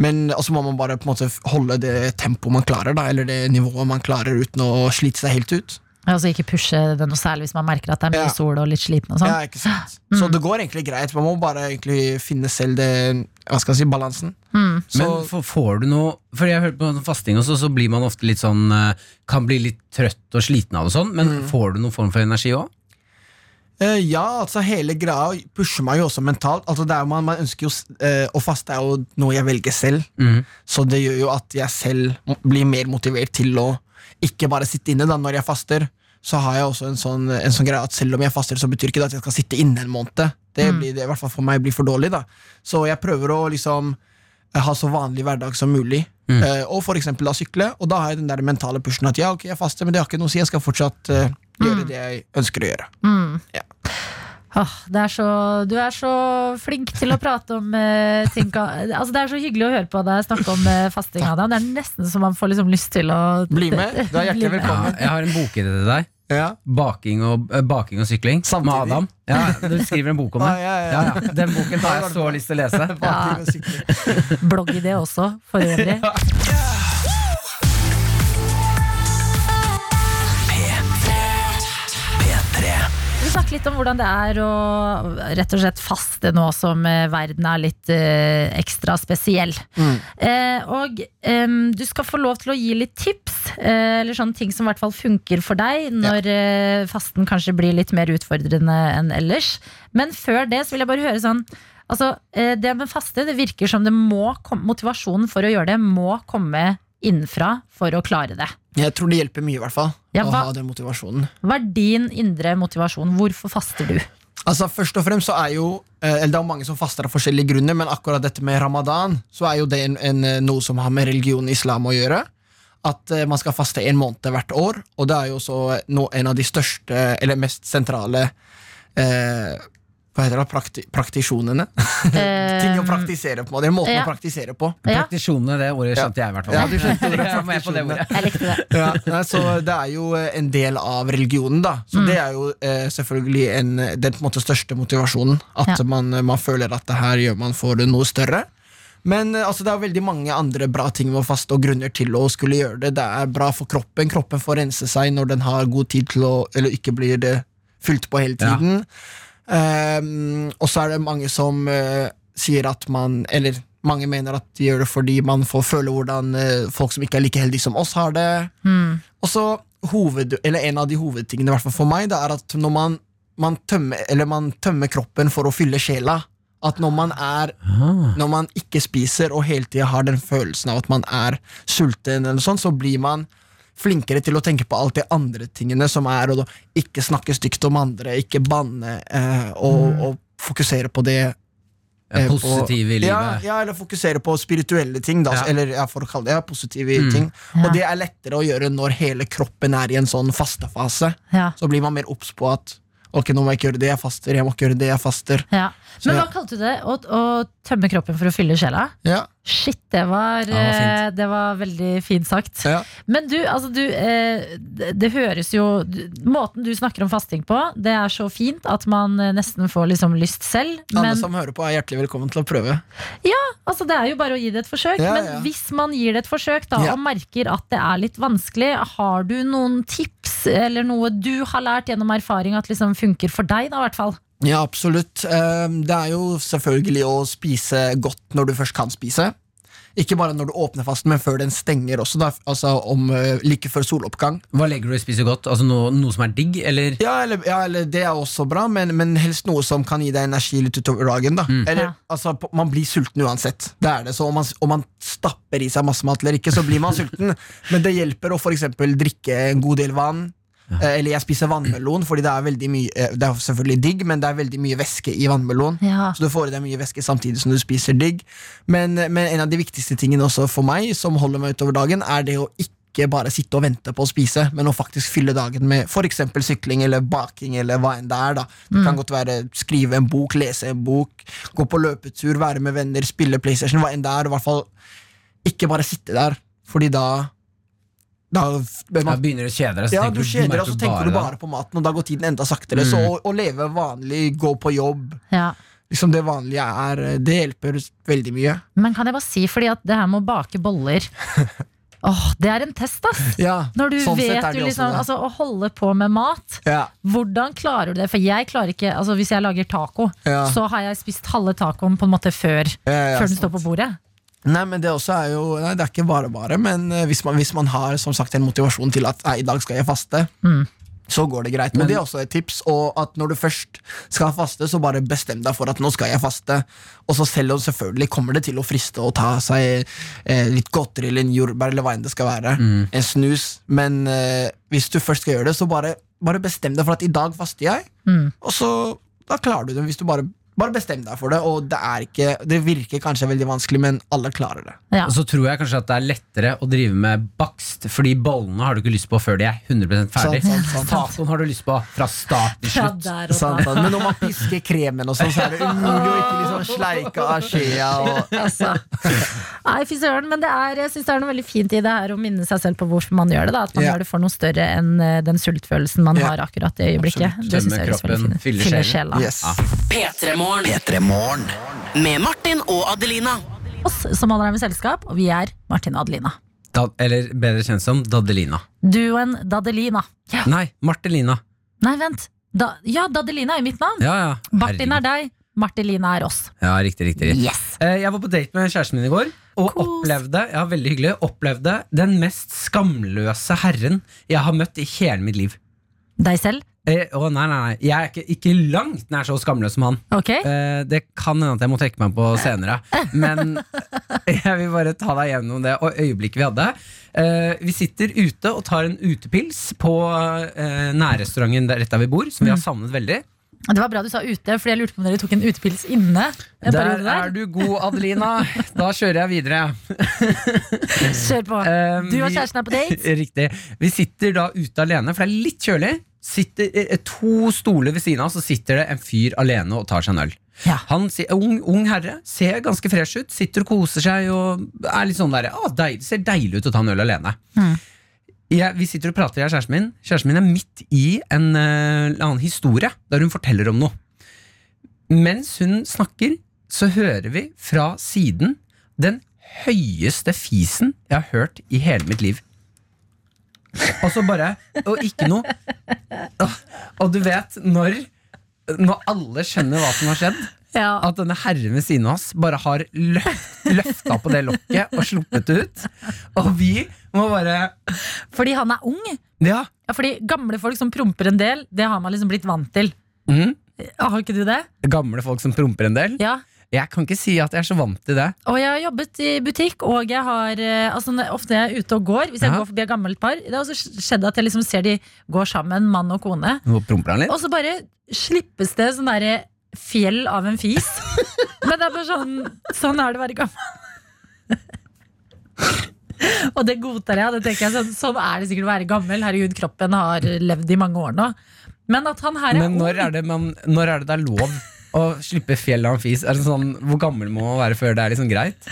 men også må man bare på en måte holde det tempoet man klarer, da, eller det nivået man klarer uten å slite seg helt ut. Altså ikke pushe det noe særlig hvis man merker at det er mye Ja. sol og litt sliten og sånn. Ja, ikke sant? Så det går egentlig greit. Man må bare egentlig finne selv det Hva skal jeg si, balansen. Mm. Så, Men for, får du noe For jeg har hørt på fasting også, så blir man ofte litt sånn eh, Kan bli litt trøtt og sliten av det sånn, men Mm. får du noen form for energi òg? Eh, ja, altså hele greia pusher meg jo også mentalt. Altså det er jo man, man ønsker jo eh, Å faste er jo noe jeg velger selv, mm. så det gjør jo at jeg selv blir mer motivert til å ikke bare sitte inne da når jeg faster. Så har jeg også en sånn, en sånn greie at selv om jeg faster, så betyr ikke det at jeg skal sitte inne en måned. Det blir det i hvert fall for meg blir for dårlig. da Så jeg prøver å liksom eh, ha så vanlig hverdag som mulig. Eh, og for eksempel da sykle. Og da har jeg den der mentale pushen at ja, ok, jeg faster, men det har ikke noe å si. Jeg skal fortsatt uh, gjøre det jeg ønsker å gjøre. Mm. Ja. Det er så, du er så flink til å prate om eh, ting altså, Det er så hyggelig å høre på deg snakke om eh, fasting. Adam. Det er nesten så man får liksom lyst til å Bli med. Du er hjertelig velkommen. Ja, jeg har en bokidé til deg. Ja. Baking og, eh, baking og sykling Samtidig? med Adam. Ja, du skriver en bok om det. Ah, ja, ja. Ja, ja. Den boken har jeg så lyst til å lese. Baking og sykling. Bloggidé også, for øvrig. Litt om hvordan det er å rett og slett faste nå som eh, verden er litt eh, ekstra spesiell. Eh, og eh, du skal få lov til å gi litt tips, eh, eller sånne ting som i hvert fall funker for deg når eh, fasten kanskje blir litt mer utfordrende enn ellers. Men før det så vil jeg bare høre sånn Altså, det med faste, det virker som det må komme, motivasjonen for å gjøre det må komme innenfra for å klare det. Jeg tror det hjelper mye, i hvert fall. Ja, å hva- ha den motivasjonen. Hva er din indre motivasjon? Hvorfor faster du? Altså Først og fremst så er jo eh, Eller det er mange som faster av forskjellige grunner, men akkurat dette med ramadan, så er jo det en, en, eh, noe som har med religion og islam å gjøre. At eh, man skal faste en måned hvert år, og det er jo også no, en av de største, eller mest sentrale eh, hva heter det, prakti praktisjonene? Ting å praktisere på. Det er måten ja. å praktisere på. Ja, Praktisjonene, det ordet skjønte jeg i hvert fall. Ja, du skjønte ordet ordet. jeg likte det. ja, så det er jo eh, en del av religionen, da. Så det er jo eh, selvfølgelig en, den på en måte største motivasjonen. At Ja. man, man føler at det her gjør man for noe større. Men eh, altså, det er veldig mange andre bra ting med å faste og grunner til å skulle gjøre det. Det er bra for kroppen. Kroppen får rense seg når den har god tid til å Eller ikke blir det fylt på hele Ja. Ehm, og så er det mange som uh, sier at man Eller mange mener at de gjør det fordi man får føle hvordan uh, folk som ikke er like heldige som oss, har det. Mm. Og så hoved, eller En av de hovedtingene i hvert fall for meg Det er at når man, man, tømmer, eller man tømmer kroppen for å fylle sjela At når man, er, Ah. når man ikke spiser og hele tida har den følelsen av at man er sulten, eller sånn, så blir man flinkere til å tenke på alt de andre tingene som er å da ikke snakke stygt om andre, ikke banne, eh, og, og fokusere på det eh, positive i livet. ja, eller fokusere på spirituelle ting, da. Ja. Eller ja, for å kalle det ja, positive Mm. ting. Ja. Og det er lettere å gjøre når hele kroppen er i en sånn fastefase. Ja, Så blir man mer obs på at Ok, nå må jeg ikke gjøre det jeg faster, jeg må ikke gjøre det jeg faster. ja. Men Så hva kalte du det? Å, å tømme kroppen for å fylle sjela? Ja, Shit, det var, Ja, det var eh, det var veldig fint sagt. ja. Men du, altså du eh, det, høres jo Måten du snakker om fasting på, det er så fint at man eh, nesten får liksom lyst selv. Alle som hører på, er hjertelig velkommen til å prøve. altså, det er jo bare å gi det et forsøk. Ja, men ja. hvis man gir det et forsøk da, Ja. og merker at det er litt vanskelig, har du noen tips eller noe du har lært gjennom erfaring at liksom funker for deg, da, i hvert fall? Ja, absolutt. Eh, Det er jo selvfølgelig å spise godt når du først kan spise. Ikke bare når du åpner fasten, men før den stenger også. Da, altså om eh, like før soloppgang. Hva legger du i spise godt? Altså noe, noe som er digg, eller? Ja, eller, ja, eller det er også bra, men, men helst noe som kan gi deg energi litt utover dagen. Da. Eller, Ja. altså, man blir sulten uansett. Det er det, så om man, om man stapper i seg masse mat eller ikke, så blir man sulten. Men det hjelper å for eksempel drikke en god del vann. Eh, Eller jeg spiser vannmelon, fordi det er veldig mye eh, Det er selvfølgelig digg, men det er veldig mye væske i vannmelon. Ja. Så du får i deg mye væske samtidig som du spiser digg. Men, men en av de viktigste tingene også for meg, som holder meg utover dagen, er det å ikke bare sitte og vente på å spise, men å faktisk fylle dagen med f.eks. sykling eller baking eller hva enn det er. da Det kan godt være skrive en bok, lese en bok, gå på løpetur, være med venner, spille PlayStation, hva enn det er. I hvert fall ikke bare sitte der, fordi da da man begynner du å kjede deg. ja, du kjeder deg, så tenker du da. bare på maten, og da går tiden enda saktere. Så å, å leve vanlig, gå på jobb, Ja. liksom det vanlige er Det hjelper veldig mye. Men kan jeg bare si, fordi at det her med å bake boller Åh, Det er en test, ass! Ja, Når du sånn vet du også liksom, altså, Å holde på med mat, ja, hvordan klarer du det? For jeg klarer ikke, altså Hvis jeg lager taco, Ja. så har jeg spist halve tacoen på en måte før, ja, ja, før den står på bordet. Nei, men det også er jo Nei, det er ikke bare bare, men eh, hvis man, hvis man har som sagt en motivasjon til at nei, i dag skal jeg faste, Mm. så går det greit. Men det er også et tips, og at når du først skal faste, så bare bestem deg for at nå skal jeg faste. Og så selv om selvfølgelig kommer det til å friste å ta seg eh, litt godteri eller en jordbær eller hva enn det skal være. En snus. Men eh, hvis du først skal gjøre det, så bare, bare bestem deg for at i dag faster jeg. Mm. Og så da klarer du det. Hvis du bare, bare bestem deg for det. Og det er ikke Det virker kanskje veldig vanskelig, men alle klarer det. Ja. Og så tror jeg kanskje at det er lettere å drive med bakst, fordi bollene har du ikke lyst på før de er 100 ferdig. Sant. Tacoen har du lyst på fra start til slutt. der og Sant, sant. Men når man pisker kremen, og sånn, så er det umulig å ikke liksom sleike av skjea. Og, Altså. Nei, fy søren, men det er, jeg synes det er noe veldig fint i det her å minne seg selv på hvorfor man gjør det. Da. At man Ja. gjør det for noe større enn eh, den sultfølelsen man Ja. har akkurat i øyeblikket. Absolutt. Det synes jeg høres veldig kroppen, fyller fylle Fylle sjela. yes. P3morgen. P3 Morgen. Med Martin og Adelina. Oss som holder deg med selskap, og vi er Martin og Adelina. Da, eller bedre kjent som Dadelina. Duoen Dadelina. Ja. Nei, Martelina. Nei, vent. Da, ja, Dadelina er mitt navn. Ja, ja. Martin er deg, Martelina er oss. Ja, riktig, riktig. Yes. Eh, Jeg var på date med kjæresten min i går, og Kos. opplevde ja, veldig hyggelig, opplevde den mest skamløse herren jeg har møtt i hele mitt liv. Deg selv? Eh, å, nei, nei, nei. Jeg er ikke, ikke langt nær så skamløs som han. Okay. Eh, det kan hende at jeg må trekke meg på senere, men jeg vil bare ta deg gjennom det og øyeblikket vi hadde. Eh, vi sitter ute og tar en utepils på eh, nærrestauranten der rett der vi bor, som vi har savnet veldig. Det var bra du sa ute, Fordi jeg lurte på om dere tok en utepils inne. Der der. er du god, Adelina. Da kjører jeg videre. Kjør på. Eh, Du og kjæresten er på date. Riktig. Vi sitter da ute alene, for det er litt kjølig. Sitter eh, To stoler ved siden av, så sitter det en fyr alene og tar seg en øl. Ja. Han ung, ung herre, ser ganske fresh ut, sitter og koser seg og er litt sånn der, ah, deil, ser deilig ut å ta en øl alene. Mm. Jeg, vi sitter og prater, jeg og kjæresten min. Kjæresten min er midt i en uh, annen historie, der hun forteller om noe. Mens hun snakker, så hører vi fra siden den høyeste fisen jeg har hørt i hele mitt liv. Og så bare Og ikke noe Og, og du vet, når Når alle skjønner hva som har skjedd, Ja. at denne herren ved siden av oss bare har løf, løfta på det lokket og sluppet det ut, og vi må bare Fordi han er ung. Ja. Ja, fordi gamle folk som promper en del, det har man liksom blitt vant til. Mm. Har ikke du det? Gamle folk som promper en del. Ja. Jeg kan ikke si at jeg er så vant til det. Og jeg har jobbet i butikk, og jeg har eh, altså, ofte når jeg er ute og går, hvis jeg Ja. går forbi et gammelt par, det har også skjedd at jeg liksom ser de går sammen, mann og kone, og så bare slippes det sånn derre fjell av en fis. Men det er bare sånn Sånn er det å være gammel. og det godtar jeg. Det tenker jeg sånn, sånn er det sikkert å være gammel. Herregud, kroppen har levd i mange år nå. Men at han her er Men når ung er det, man, når er det det er lov å slippe fjell av en fis? Er det sånn, hvor gammel må man være før det er liksom greit?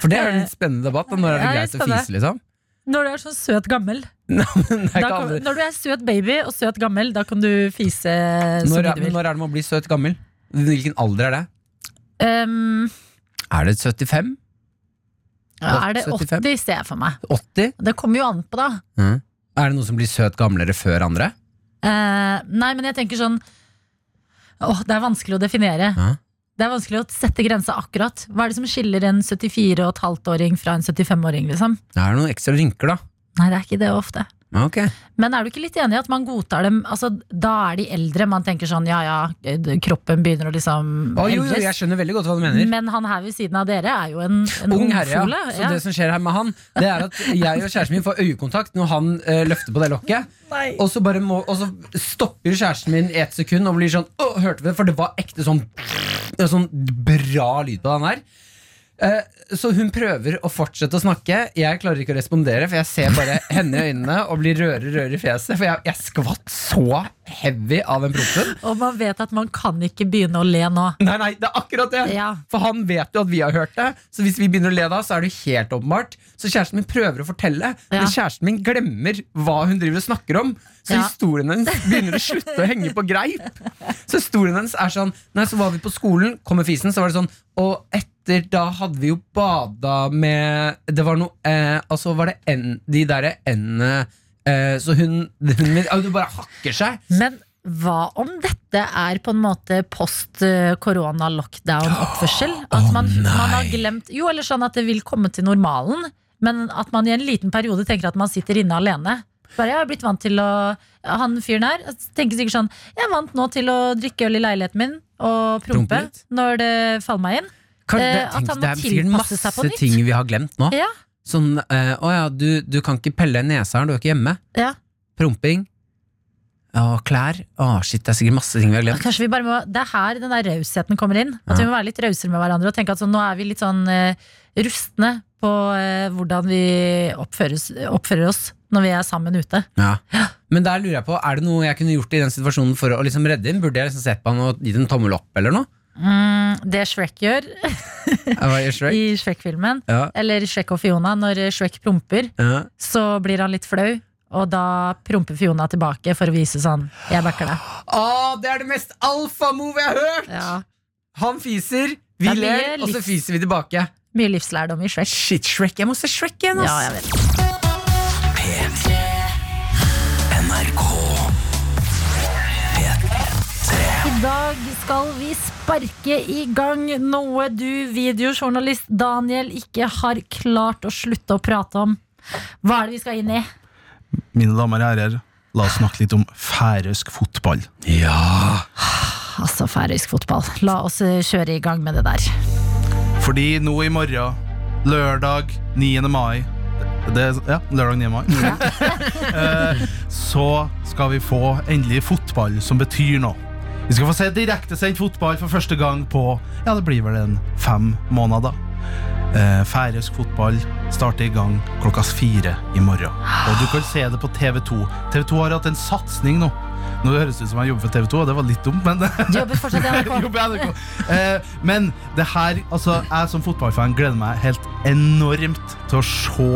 For det er jo en spennende debatt. da. Når er det Ja, greit å spennende. fise, liksom? Når du er sånn søt gammel. Nei, men det er Da ikke kan, alle- når du er søt baby og søt gammel, da kan du fise så når, mye er, du vil. når er det man blir søt gammel? Hvilken alder er det? Um, Er det 75? ja, er det 75? 80, ser jeg for meg. 80? Det kommer jo an på, da. Mhm. Er det noen som blir søt gamlere før andre? Eh, nei, men jeg tenker sånn Åh, Det er vanskelig å definere. Hæ? Det er vanskelig å sette grensa akkurat. Hva er det som skiller en 74 15-åring fra en 75-åring, liksom? Det er noen ekstra rynker, da. Nei, det er ikke det ofte. Ok. Men er du ikke litt enig i at man godtar dem? Altså, da er de eldre. Man tenker sånn ja ja, kroppen begynner å liksom oh, jo, jo, jeg skjønner veldig godt hva du mener. Men han her ved siden av dere er jo en, en Ung herre, ja. Så Så det som skjer her med han, det er at jeg og kjæresten min får øyekontakt når han uh, løfter på det lokket. Og så, bare må, og så stopper kjæresten min i ett sekund og blir sånn Å, hørte vi det? For det var ekte sånn Sånn bra lyd på den her. Eh, så hun prøver å fortsette å snakke. Jeg klarer ikke å respondere, for jeg ser bare henne i øynene og blir rødere rødere i fjeset. For jeg, jeg skvatt så heavy av den prompen. Og man vet at man kan ikke begynne å le nå. Nei, nei, det er akkurat det! Ja. For han vet jo at vi har hørt det, så hvis vi begynner å le da, så er det helt åpenbart. Så kjæresten min prøver å fortelle, Ja. men kjæresten min glemmer hva hun driver og snakker om. Så Ja. historien hennes begynner å slutte å henge på greip. Så historien hennes er sånn Nei, så var vi på skolen, kommer fisen, så var det sånn Og etter da hadde vi jo bada med Det var noe eh, Altså var det en, de derre endene eh, Så hun, hun Hun bare hakker seg. Men hva om dette er på en måte post eh, korona lockdown oppførsel? At man, man har glemt Jo, eller sånn at det vil komme til normalen, men at man i en liten periode tenker at man sitter inne alene. Bare jeg har blitt vant til å Han fyren her tenker sikkert sånn Jeg er vant nå til å drikke øl i leiligheten min og prompe når det faller meg inn. Kan, det, Eh, at tenk, det er sikkert masse ting vi har glemt nå. Ja, Sånn, uh, å ja, du, du kan ikke pelle nesa her, du er ikke hjemme. ja. Promping. Å, klær. Å, shit, det er sikkert masse ting vi har glemt. Kanskje vi bare må, Det er her den der rausheten kommer inn. At vi må være litt rausere med hverandre og tenke at sånn, nå er vi litt sånn uh, rustne på uh, hvordan vi oppføres, oppfører oss når vi er sammen ute. Ja. Men der lurer jeg på, er det noe jeg kunne gjort i den situasjonen for å liksom redde inn? Burde jeg liksom sett på han og gitt en tommel opp eller noe? Mm, det Shrek gjør i Shrek. i Shrek-filmen, Ja. eller Shrek og Fiona, når Shrek promper, Ja. så blir han litt flau. Og da promper Fiona tilbake for å vise sånn Jeg backer deg. Å, det er det mest alfa-move jeg har hørt! Ja. Han fiser, vi Det er ler, og så fiser vi tilbake. Mye livslærdom i Shrek. Shit, Shrek. Jeg må se Shrek igjen, ass. Ja, jeg vet. Skal vi sparke i gang noe du, videojournalist Daniel, ikke har klart å slutte å prate om. Hva er det vi skal inn i? Mine damer og herrer, la oss snakke litt om færøysk fotball. Altså færøysk fotball. La oss eh, kjøre i gang med det der. Fordi nå i morgen, lørdag 9. mai det, Ja, lørdag 9. mai. Eh, så skal vi få endelig fotball som betyr noe. Vi skal få se direktesendt fotball for første gang på Ja, det blir vel en fem måneder. Eh, Færøysk fotball starter i gang klokka fire i morgen. Og du kan se det på TV2. TV2 har hatt en satsing nå. Nå høres det ut som jeg jobber for TV2, og det var litt dumt, men Du jobber fortsatt i NRK. Jobber NRK. Eh, men det her, altså, jeg som fotballfan gleder meg helt enormt til å se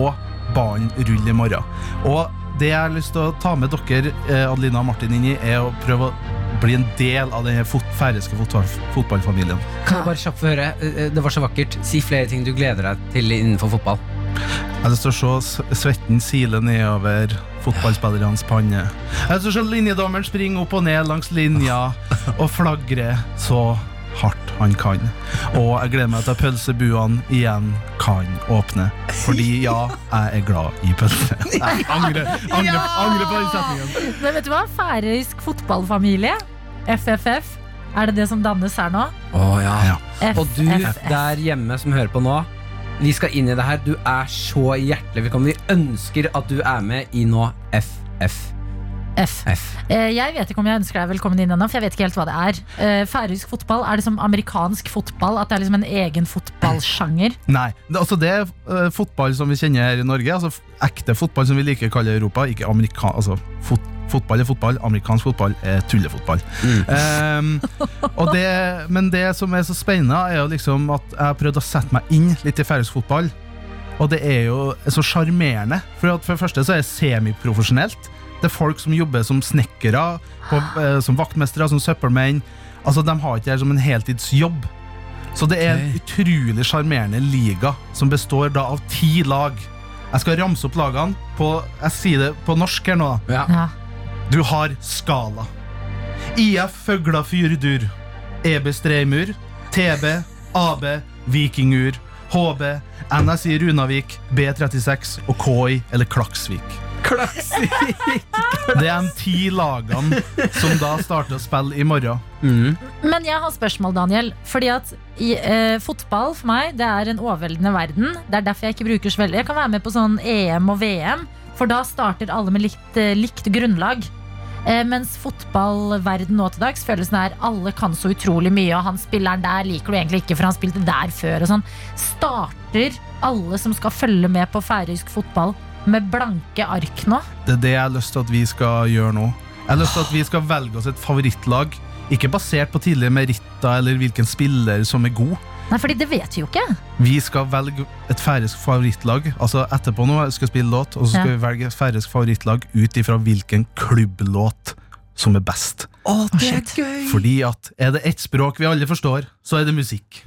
ballen rulle i morgen. Og det jeg har lyst til å ta med dere, eh, Adelina og Martin, inn i, er å prøve å bli en del av den fot færøyske fotball fotballfamilien. Kan jeg bare kjapt få høre? Eh, Det var så vakkert. Si flere ting du gleder deg til innenfor fotball. Jeg har lyst til å se svetten sile nedover fotballspillernes panne. Jeg har lyst til å se linjedommeren springe opp og ned langs linja og flagre så hardt han kan. Og jeg gleder meg til at pølsebuene igjen kan åpne. Fordi ja, jeg er glad i pølse. Jeg angrer, angrer, angrer på den setningen. Men vet du hva? Færøysk fotballfamilie, FFF, er det det som dannes her nå? Å ja. Ja. Og du der hjemme som hører på nå, vi skal inn i det her. Du er så hjertelig velkommen. Vi ønsker at du er med i nå FF. F. F. Eh, Jeg vet ikke om jeg ønsker deg velkommen inn ennå, for jeg vet ikke helt hva det er. Eh, Færøysk fotball, er det som amerikansk fotball? At det er liksom en egen fotballsjanger? Nei, det, altså det er eh, fotball som vi kjenner her i Norge. Altså ekte fotball som vi liker å kalle Europa. Ikke amerika altså fot fotball er fotball, amerikansk fotball er tullefotball. Ehm, og det, men det som er så spennende, er jo liksom at jeg har prøvd å sette meg inn litt i færøysk fotball. Og det er jo så sjarmerende. For, for det første så er det semiprofesjonelt. Det er folk som jobber som snekkere, på, eh, som vaktmestere, som søppelmenn. Altså, De har ikke det som en heltidsjobb. Så det er en utrolig sjarmerende liga som består da av ti lag. Jeg skal ramse opp lagene på Jeg sier det på norsk her nå. da. Ja. Ja. Du har Skala. IF Føgla Fyrdur. EB Streimur. TB, AB, Vikingur, HB, NSI Runavik, B36 og KI eller Klaksvik. Det er de ti lagene som da starter å spille i morgen. Men jeg har spørsmål, Daniel. Fordi at i, eh, fotball for meg det er en overveldende verden. Det er derfor jeg ikke bruker så veldig Jeg kan være med på sånn EM og VM, for da starter alle med likt, eh, likt grunnlag. Eh, mens fotballverden nå til dags følelsen er alle kan så utrolig mye, og han spilleren der liker du egentlig ikke, for han spilte der før. Og sånn. Starter alle som skal følge med på færøysk fotball, med blanke ark nå? Det er det jeg har lyst til at vi skal gjøre nå. Jeg har lyst til at vi skal velge oss et favorittlag. Ikke basert på tidligere meritter eller hvilken spiller som er god. Nei, fordi det vet vi jo ikke. Vi skal velge et færøysk favorittlag. Altså Etterpå nå skal vi spille låt, og så skal Ja. vi velge et færøysk favorittlag ut ifra hvilken klubblåt som er best. Å, det er gøy! Fordi at er det ett språk vi alle forstår, så er det musikk.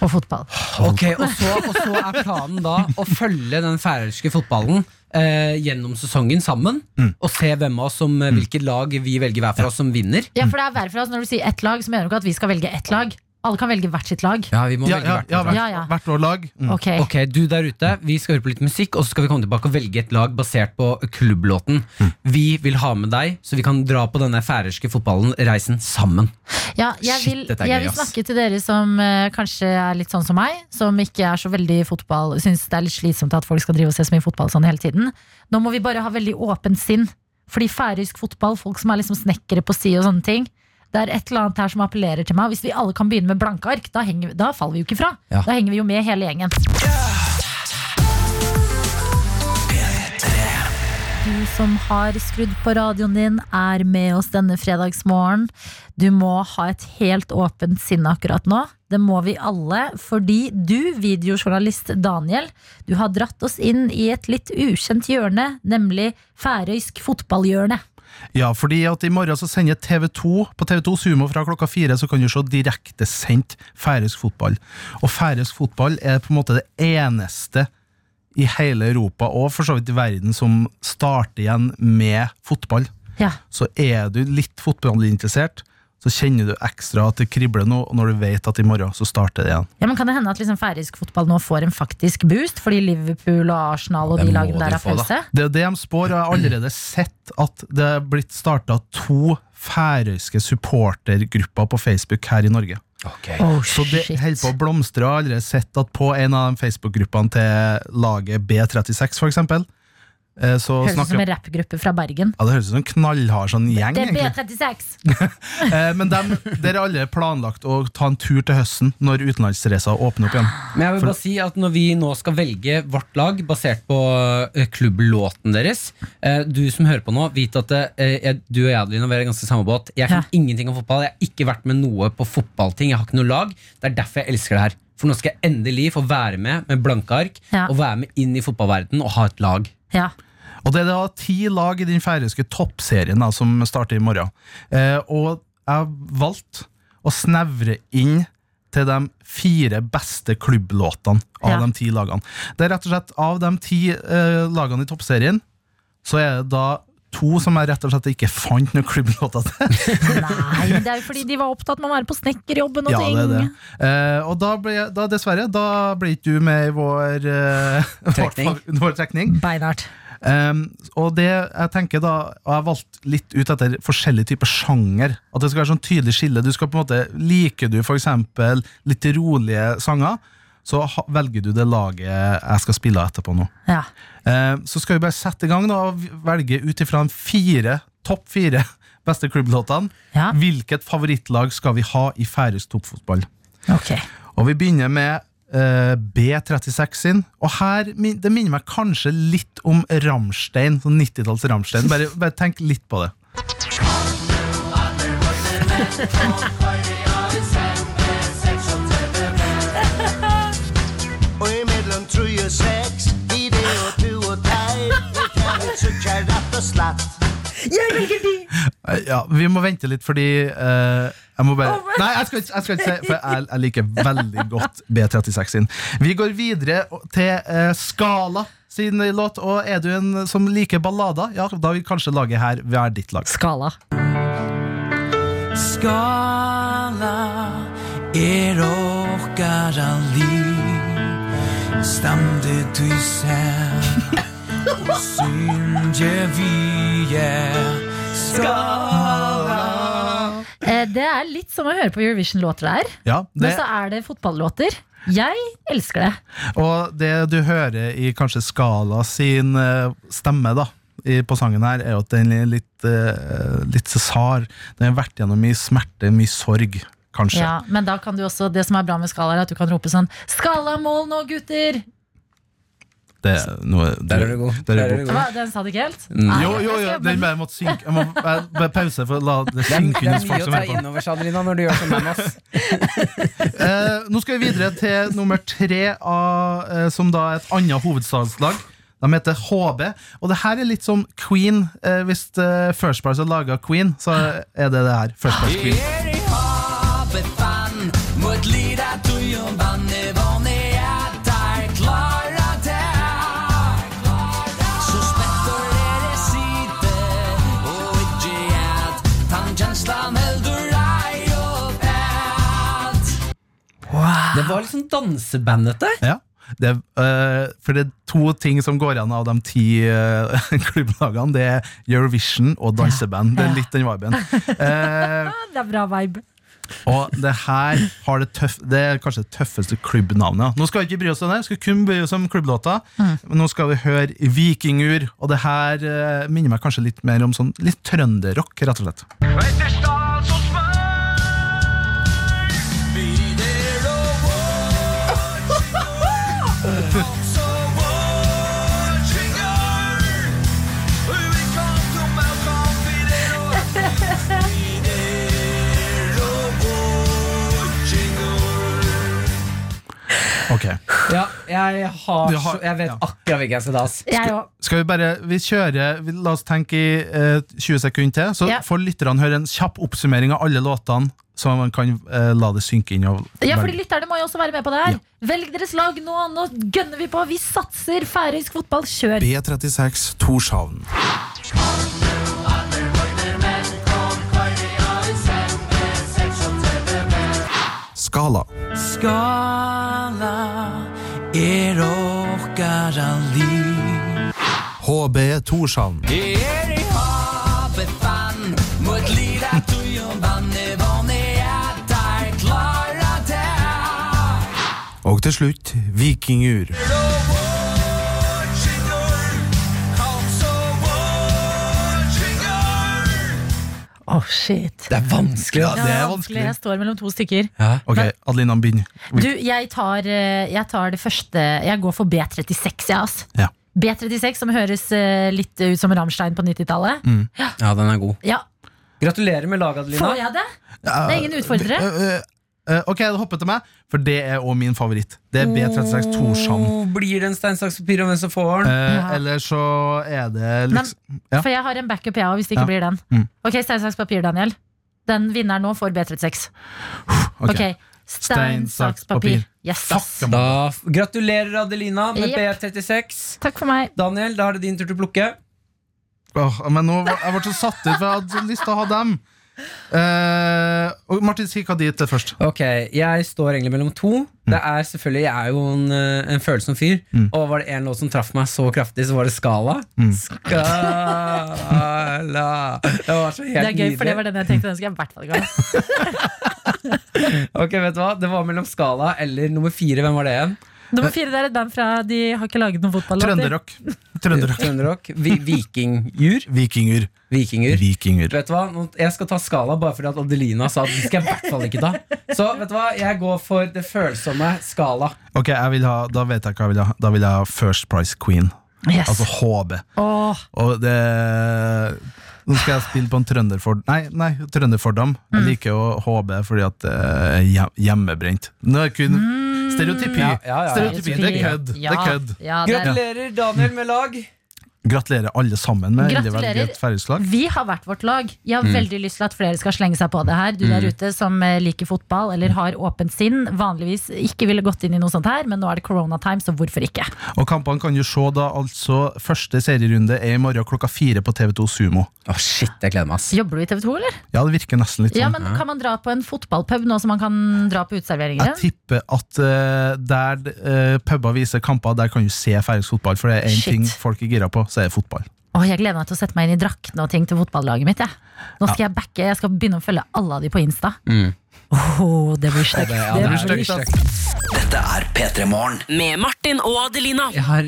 Og fotball. Ok, og så, og så er planen da å følge den færøyske fotballen eh, gjennom sesongen sammen. Og se hvem av oss som, eh, hvilket lag vi velger hver for oss som vinner. Ja, for det er hver for oss Når du sier ett lag, så mener du ikke at vi skal velge ett lag. Alle kan velge hvert sitt lag. Ja, vi må Ja, velge ja, hvert ja, vårt lag. hvert, Ja, ja. hvert vårt lag. Mm. Ok, Ok, du der ute, vi skal høre på litt musikk, og så skal vi komme tilbake og velge et lag basert på klubblåten. Vi vil ha med deg, så vi kan dra på denne færøyske fotballen-reisen sammen. ja, jeg, Shit, vil, dette er jeg gøy, vil ass. snakke til dere som eh, kanskje er litt sånn som meg, som ikke er så veldig fotball Syns det er litt slitsomt at folk skal drive og se så mye fotball sånn hele tiden. Nå må vi bare ha veldig åpent sinn. Fordi færøysk fotball, folk som er liksom snekkere på si og sånne ting det er et eller annet her som appellerer til meg. Hvis vi alle kan begynne med blanke ark, da, henger, da faller vi jo ikke fra. Ja. Da henger vi jo med hele gjengen. Du som har skrudd på radioen din, er med oss denne fredagsmorgen. Du må ha et helt åpent sinn akkurat nå. Det må vi alle, fordi du, videojournalist Daniel, du har dratt oss inn i et litt ukjent hjørne, nemlig færøysk fotballhjørne. Ja, fordi at i morgen så sender TV2 på TV2 Sumo fra klokka fire, så kan du se direktesendt færøysk fotball. Og færøysk fotball er på en måte det eneste i hele Europa, og for så vidt i verden, som starter igjen med fotball. Ja. Så er du litt fotballinteressert, så kjenner du ekstra at det kribler nå, og når du vet at i morgen så starter det igjen. Ja, men Kan det hende at liksom færøysk fotball nå får en faktisk boost, fordi Liverpool og Arsenal og Det de lagene de der har pause? Det er det de spår, og jeg har allerede sett at det er blitt starta to færøyske supportergrupper på Facebook her i Norge. Oh, Så det holder på å blomstre. Jeg har allerede sett at på en av de Facebook-gruppene til laget B36, for eksempel, Høres ut som en rappgruppe fra Bergen. ja, Det høres ut som en knallhard sånn gjeng, Det er. B36! Eh, Men dem, der er alle planlagt å ta en tur til høsten, når utenlandsreiser åpner opp igjen. Men jeg vil bare si at når vi nå skal velge vårt lag basert på eh, klubblåten deres eh, Du som hører på nå, vit at eh, jeg, du og jeg Adeline, er ganske samme båt. Jeg kan Ja. ingenting om fotball. Jeg har ikke vært med noe på fotballting. Jeg har ikke noe lag. Det er derfor jeg elsker det her. For nå skal jeg endelig få være med med blanke ark Ja. og være med inn i fotballverdenen og ha et lag. Ja. Og det er da ti lag i den færøyske toppserien da, som starter i morgen. Eh, og jeg har valgt å snevre inn til de fire beste klubblåtene av Ja. de ti lagene. Det er rett og slett Av de ti eh, lagene i toppserien, så er det da to som jeg rett og slett ikke fant noen klubblåter til. Nei, det er jo fordi de var opptatt med å være på snekkerjobben og Ja, ting. det er det. Eh, og da ble, da, dessverre, da ble ikke du med i vår, eh, Trekning. vår, vår trekning. Beinhardt. Um, og det jeg tenker da Og jeg valgte litt ut etter forskjellige typer sjanger. At det skal være sånn tydelig skille. Du skal på en måte Liker du eksempel litt rolige sanger, så velger du det laget jeg skal spille etterpå nå. Ja. Um, så skal vi bare sette i gang da og velge ut ifra fire topp fire beste klubblåtene. Ja. Hvilket favorittlag skal vi ha i færøysk toppfotball? Okay. Og vi begynner med eh, B36 sin. Og her, det minner meg kanskje litt om Ramstein, sånn 90-talls Ramstein. Bare, bare tenk litt på det. Kan vi sukke rett og slett Eh, Ja, Vi må vente litt, fordi uh, jeg må bare Nei, jeg skal ikke, jeg skal ikke si For jeg, jeg liker veldig godt B36 sin. Vi går videre til uh, Skala sin låt. Og er du en som liker ballader, ja, da vil kanskje laget her være ditt lag. Skala. Skala er okkar liv Stamde du Og synge vi er skala Eh, Det er litt som å høre på Eurovision-låter der. Ja, Men så er det fotballåter. Jeg elsker det. og det du hører i kanskje Skala sin eh, stemme da på sangen her, er jo at den er litt, eh, litt sesar. Den har vært gjennom mye smerte, mye sorg, kanskje. Ja, men da kan du også, det som er bra med Skala, er at du kan rope sånn Skala-mål nå, gutter! Det er noe, Der er du god. Der er du du god. Hva, den sa du ikke helt? Mm. Jo, jo, jo, den bare måtte synke. Jeg må bare, bare pause for å la det synke inn hos folk som hører på. seg, Adelina, når du gjør sånn med oss. Eh, nå skal vi videre til nummer tre, av, eh, som da er et annet hovedstadslag. De heter HB. Og det her er litt som Queen. Eh, hvis eh, First Price har laga Queen, så er det det her. First Price Queen. Var litt sånn dansebandete. Ja. Det, eh, for det er to ting som går igjen av de ti eh, klubblagene. Det er Eurovision og danseband. Det er litt den viben. Eh, Det er bra vibe. Og det her har det tøff, Det er kanskje det tøffeste klubbnavnet. Nå skal vi ikke bry oss om det, vi skal kun bry oss om klubblåta Men nå skal vi høre Vikingur, og det her eh, minner meg kanskje litt mer om sånn litt trønderrock, rett og slett. Ok, Ja, jeg, har har- jeg vet ja. akkurat hvilken jeg skal ta. ass. Skal vi bare Vi kjører vi, La oss tenke i eh, 20 sekunder til, så Ja. får lytterne høre en kjapp oppsummering av alle låtene, så man kan eh, la det synke inn. Og Ja, fordi lytterne må jo også være med på det her. Velg deres lag nå, nå gønner vi på. Vi satser færøysk fotball. Kjør! B36 Torshavn. Skala. Skala er okkar liv HB Torshavn. Er i havet Mot er der klara Og til slutt Vikingur. Oh, shit. Det er vanskelig. Ja, da. det er vanskelig. Jeg står mellom to stykker. Ok, Adelina, begynn. Du, jeg tar, eh, jeg tar det første Jeg går for B36, jeg, altså. Ja. B36, som høres eh, litt ut som Rammstein på 90-tallet. Ja, den er god. Ja, Gratulerer med laget, Adelina. Får jeg det? Det er ingen utfordrere. Eh, ok, det hoppet til meg, for det er òg min favoritt. Det er B36 Torshamn. Oh, blir det en stein, saks, papir om hvem som får den? Eh, Ja. Eller så er det liksom Ja. For jeg har en backup, jeg òg, hvis det ikke Ja. blir den. Mm. Ok, stein, saks, papir, Daniel. Den vinneren nå får B36. Ok. okay. Stein, saks, papir. Yes. Da Gratulerer, Adelina, med yep. B36. Takk for meg. Daniel, da er det din tur til å plukke. Åh, men nå jeg ble så satt ut, for jeg hadde lyst til å ha dem. Eh, og Martin, si hva ditt er først. Ok, Jeg står egentlig mellom to. Det er selvfølgelig, Jeg er jo en, eh, en følsom fyr. Mm. Og var det en låt som traff meg så kraftig, så var det Skala. Mm. Skala Det var så helt nydelig. Det er gøy, for det var den jeg tenkte den skal jeg i hvert fall ikke ha. Ok, vet du hva? Det var mellom Skala eller nummer fire. Hvem var det igjen? Nummer fire det er et band fra De har ikke laget noen fotballåter. Trønderrock. Trønderrock. Trønderrock. Vi, Vikingjur. Vikinger. Vikinger. Vikinger. Vet du hva? Jeg skal ta Skala bare fordi at Adelina sa at det skal jeg i hvert fall ikke ta. Så vet du hva? Jeg går for det følsomme Skala. Ok, jeg vil ha, Da vet jeg hva jeg vil ha. Da vil jeg ha First Price Queen. Yes. Altså HB. Åh, Og det Nå skal jeg spille på en trønderford... Nei, nei trønderfordom. Mm. Jeg liker jo HB fordi at det er hjem- hjemmebrent. Nå er det kun stereotypi. Ja, ja, ja. Stereotypi, Det er kødd. Ja, Det er. Ja, er, Gratulerer, Daniel, med lag. Gratulerer alle sammen med Gratulerer. velget. Vi har hvert vårt lag. Jeg har Mm. veldig lyst til at flere skal slenge seg på det her. Du der Mm. ute som eh, liker fotball eller har åpent sinn, vanligvis ikke ville gått inn i noe sånt her, men nå er det coronatime, så hvorfor ikke? Og kampene kan du se da altså Første serierunde er i morgen klokka fire på TV2 Sumo. Å shit, jeg gleder meg ass Jobber du i TV 2, eller? Ja, det virker nesten litt Ja, sånn. men Kan man dra på en fotballpub nå som man kan dra på uteserveringer? Jeg tipper at uh, der uh, puber viser kamper, der kan du se færøysk fotball. For det er én ting folk er gira på, så er det fotball. Åh, jeg gleder meg til å sette meg inn i draktene og ting til fotballaget mitt. Ja. Nå skal Ja. jeg backe, jeg skal begynne å følge alle av de på Insta. Mm. Åh, det blir stygt. Ja, det- ja, det stygt, Dette er P3 Morgen. Med Martin og Adelina. Jeg har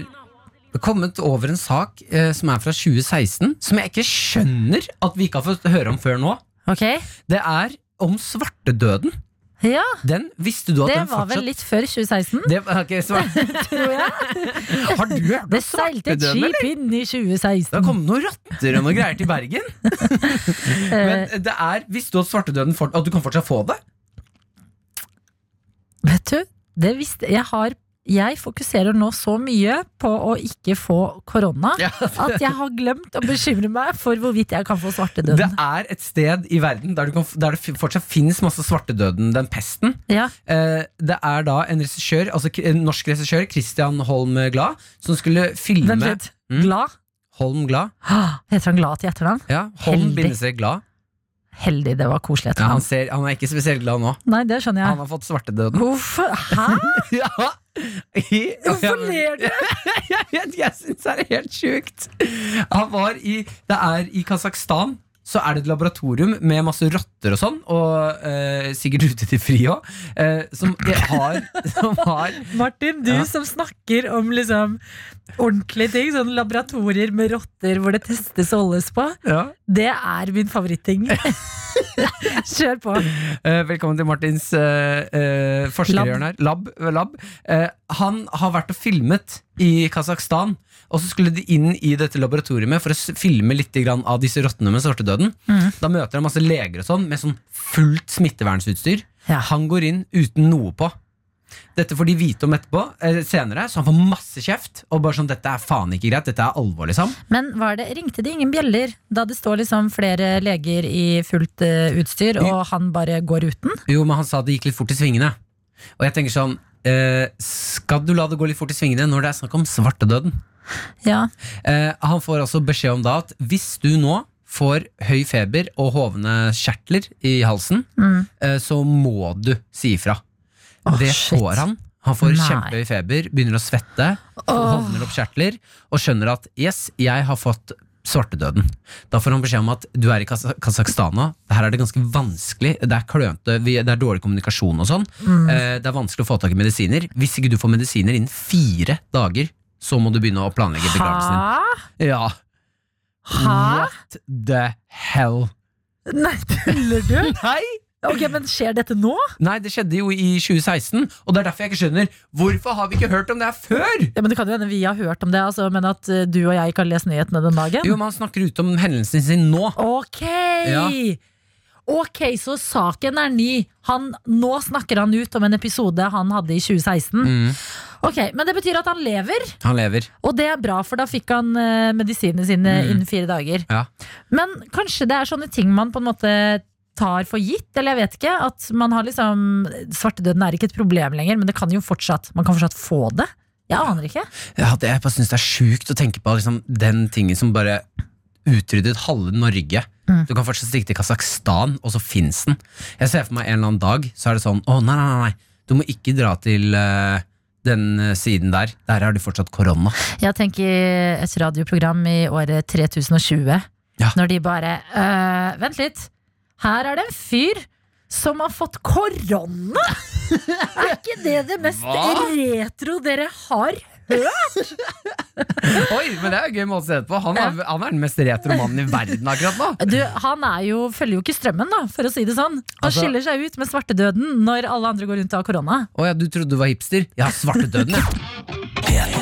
kommet over en sak eh, som er fra 2016, som jeg ikke skjønner at vi ikke har fått høre om før nå. Det er om svartedøden. Ja, Den visste du at Det den var vel litt før 2016, det svar. tror jeg. Har du hørt Det seilte et skip inn i 2016. Det kom noen rotter og noe greier til Bergen. Men det er, visste du at svartedøden At du kan fortsatt få det? Vet du, det visste jeg har jeg fokuserer nå så mye på å ikke få korona at jeg har glemt å bekymre meg for hvorvidt jeg kan få Det er et sted i verden der, du kan, der det fortsatt finnes masse svartedøden, den pesten. Ja. Eh, det er da en regissør, altså en norsk regissør, Christian Holm Glad, som skulle filme Vent. Mm. Glad? Holm Glad. Heter han Glad til etternavn? Ja, Holm Heldig. glad. Heldig, det var koselig Ja, han, ser, han er ikke spesielt glad nå. Nei, det skjønner jeg Han har fått svartedøden. Hvorfor? Hæ? ja. I- Hvorfor ler du? jeg jeg, jeg syns det er helt sjukt. Han var i Det er i Kasakhstan. Så er det et laboratorium med masse rotter og sånn, og eh, sikkert ute til fri òg, eh, som har, som har Martin, du Ja. som snakker om liksom ordentlige ting, sånn laboratorier med rotter hvor det testes og holdes på, ja. det er min favoritting. Kjør på. Eh, velkommen til Martins eh, eh, forskerhjørne her. Lab. lab. Eh, han har vært og filmet i Kasakhstan, og så skulle de inn i dette laboratoriet for å filme litt av disse rottene med svartedøden. Da møter han masse leger og sånn med sånn fullt smittevernsutstyr. Han går inn uten noe på. Dette får de vite om etterpå, eh, senere, så han får masse kjeft. Og bare sånn, dette er faen ikke greit, dette er alvor, liksom. Men var det, ringte det ingen bjeller da det står liksom flere leger i fullt uh, utstyr, og han bare går uten? Jo, men han sa det gikk litt fort i svingene. Og jeg tenker sånn eh, Skal du la det gå litt fort i svingene når det er snakk om svartedøden? Ja. Eh, han får altså beskjed om da at hvis du nå får høy feber og hovne kjertler i halsen, Mm. eh, så må du si ifra. det får han. Han får Nei. kjempehøy feber, begynner å svette, oh. hovner opp kjertler, og skjønner at yes, jeg har fått svartedøden. Da får han beskjed om at du er i Kas- Kasakhstan nå. Her er det ganske vanskelig. Det er klønete, det er dårlig kommunikasjon og sånn. Mm. Eh, Det er vanskelig å få tak i medisiner. Hvis ikke du får medisiner innen fire dager, så må du begynne å planlegge begravelsen din. Ja. Hæ? What the hell? Nei, tuller du? Nei! Ok, Men skjer dette nå? Nei, det skjedde jo i 2016, og det er derfor jeg ikke skjønner Hvorfor har vi ikke hørt om det her før? Ja, men Det kan jo hende vi har hørt om det, altså, men at eh, du og jeg ikke har lest nyhetene den dagen. Jo, man snakker ut om hendelsen sin nå. Ok! Ja. Ok, så saken er ny. Han, nå snakker han ut om en episode han hadde i 2016. Mm. Ok, Men det betyr at han lever, Han lever. og det er bra, for da fikk han eh, medisinene sine Mm. innen fire dager. Ja. Men kanskje det er sånne ting man på en måte tar for gitt, eller jeg vet ikke. At man har liksom Svartedøden er ikke et problem lenger, men det kan jo fortsatt, man kan fortsatt få det. Jeg aner ikke. Ja, det, jeg bare synes det er sjukt å tenke på liksom, den tingen som bare utryddet halve Norge. Mm. Du kan fortsatt stikke til Kasakhstan, og så fins den. Jeg ser for meg en eller annen dag, så er det sånn Å, nei, nei, nei. Du må ikke dra til uh, den eh, siden der. Der har de fortsatt korona. Jeg tenker et radioprogram i året 3020, når de bare øh, Vent litt, her er det en fyr som har fått korona! er ikke det det mest Hva? retro dere har hørt? Oi, men det er en gøy måte å se det på. Han er, han er den mest retro mannen i verden akkurat nå. Du, han er jo, følger jo ikke strømmen, da, for å si det sånn. Han Altså- skiller seg ut med svartedøden når alle andre går rundt og har korona. Å ja, du trodde du var hipster? Ja, svartedøden, ja.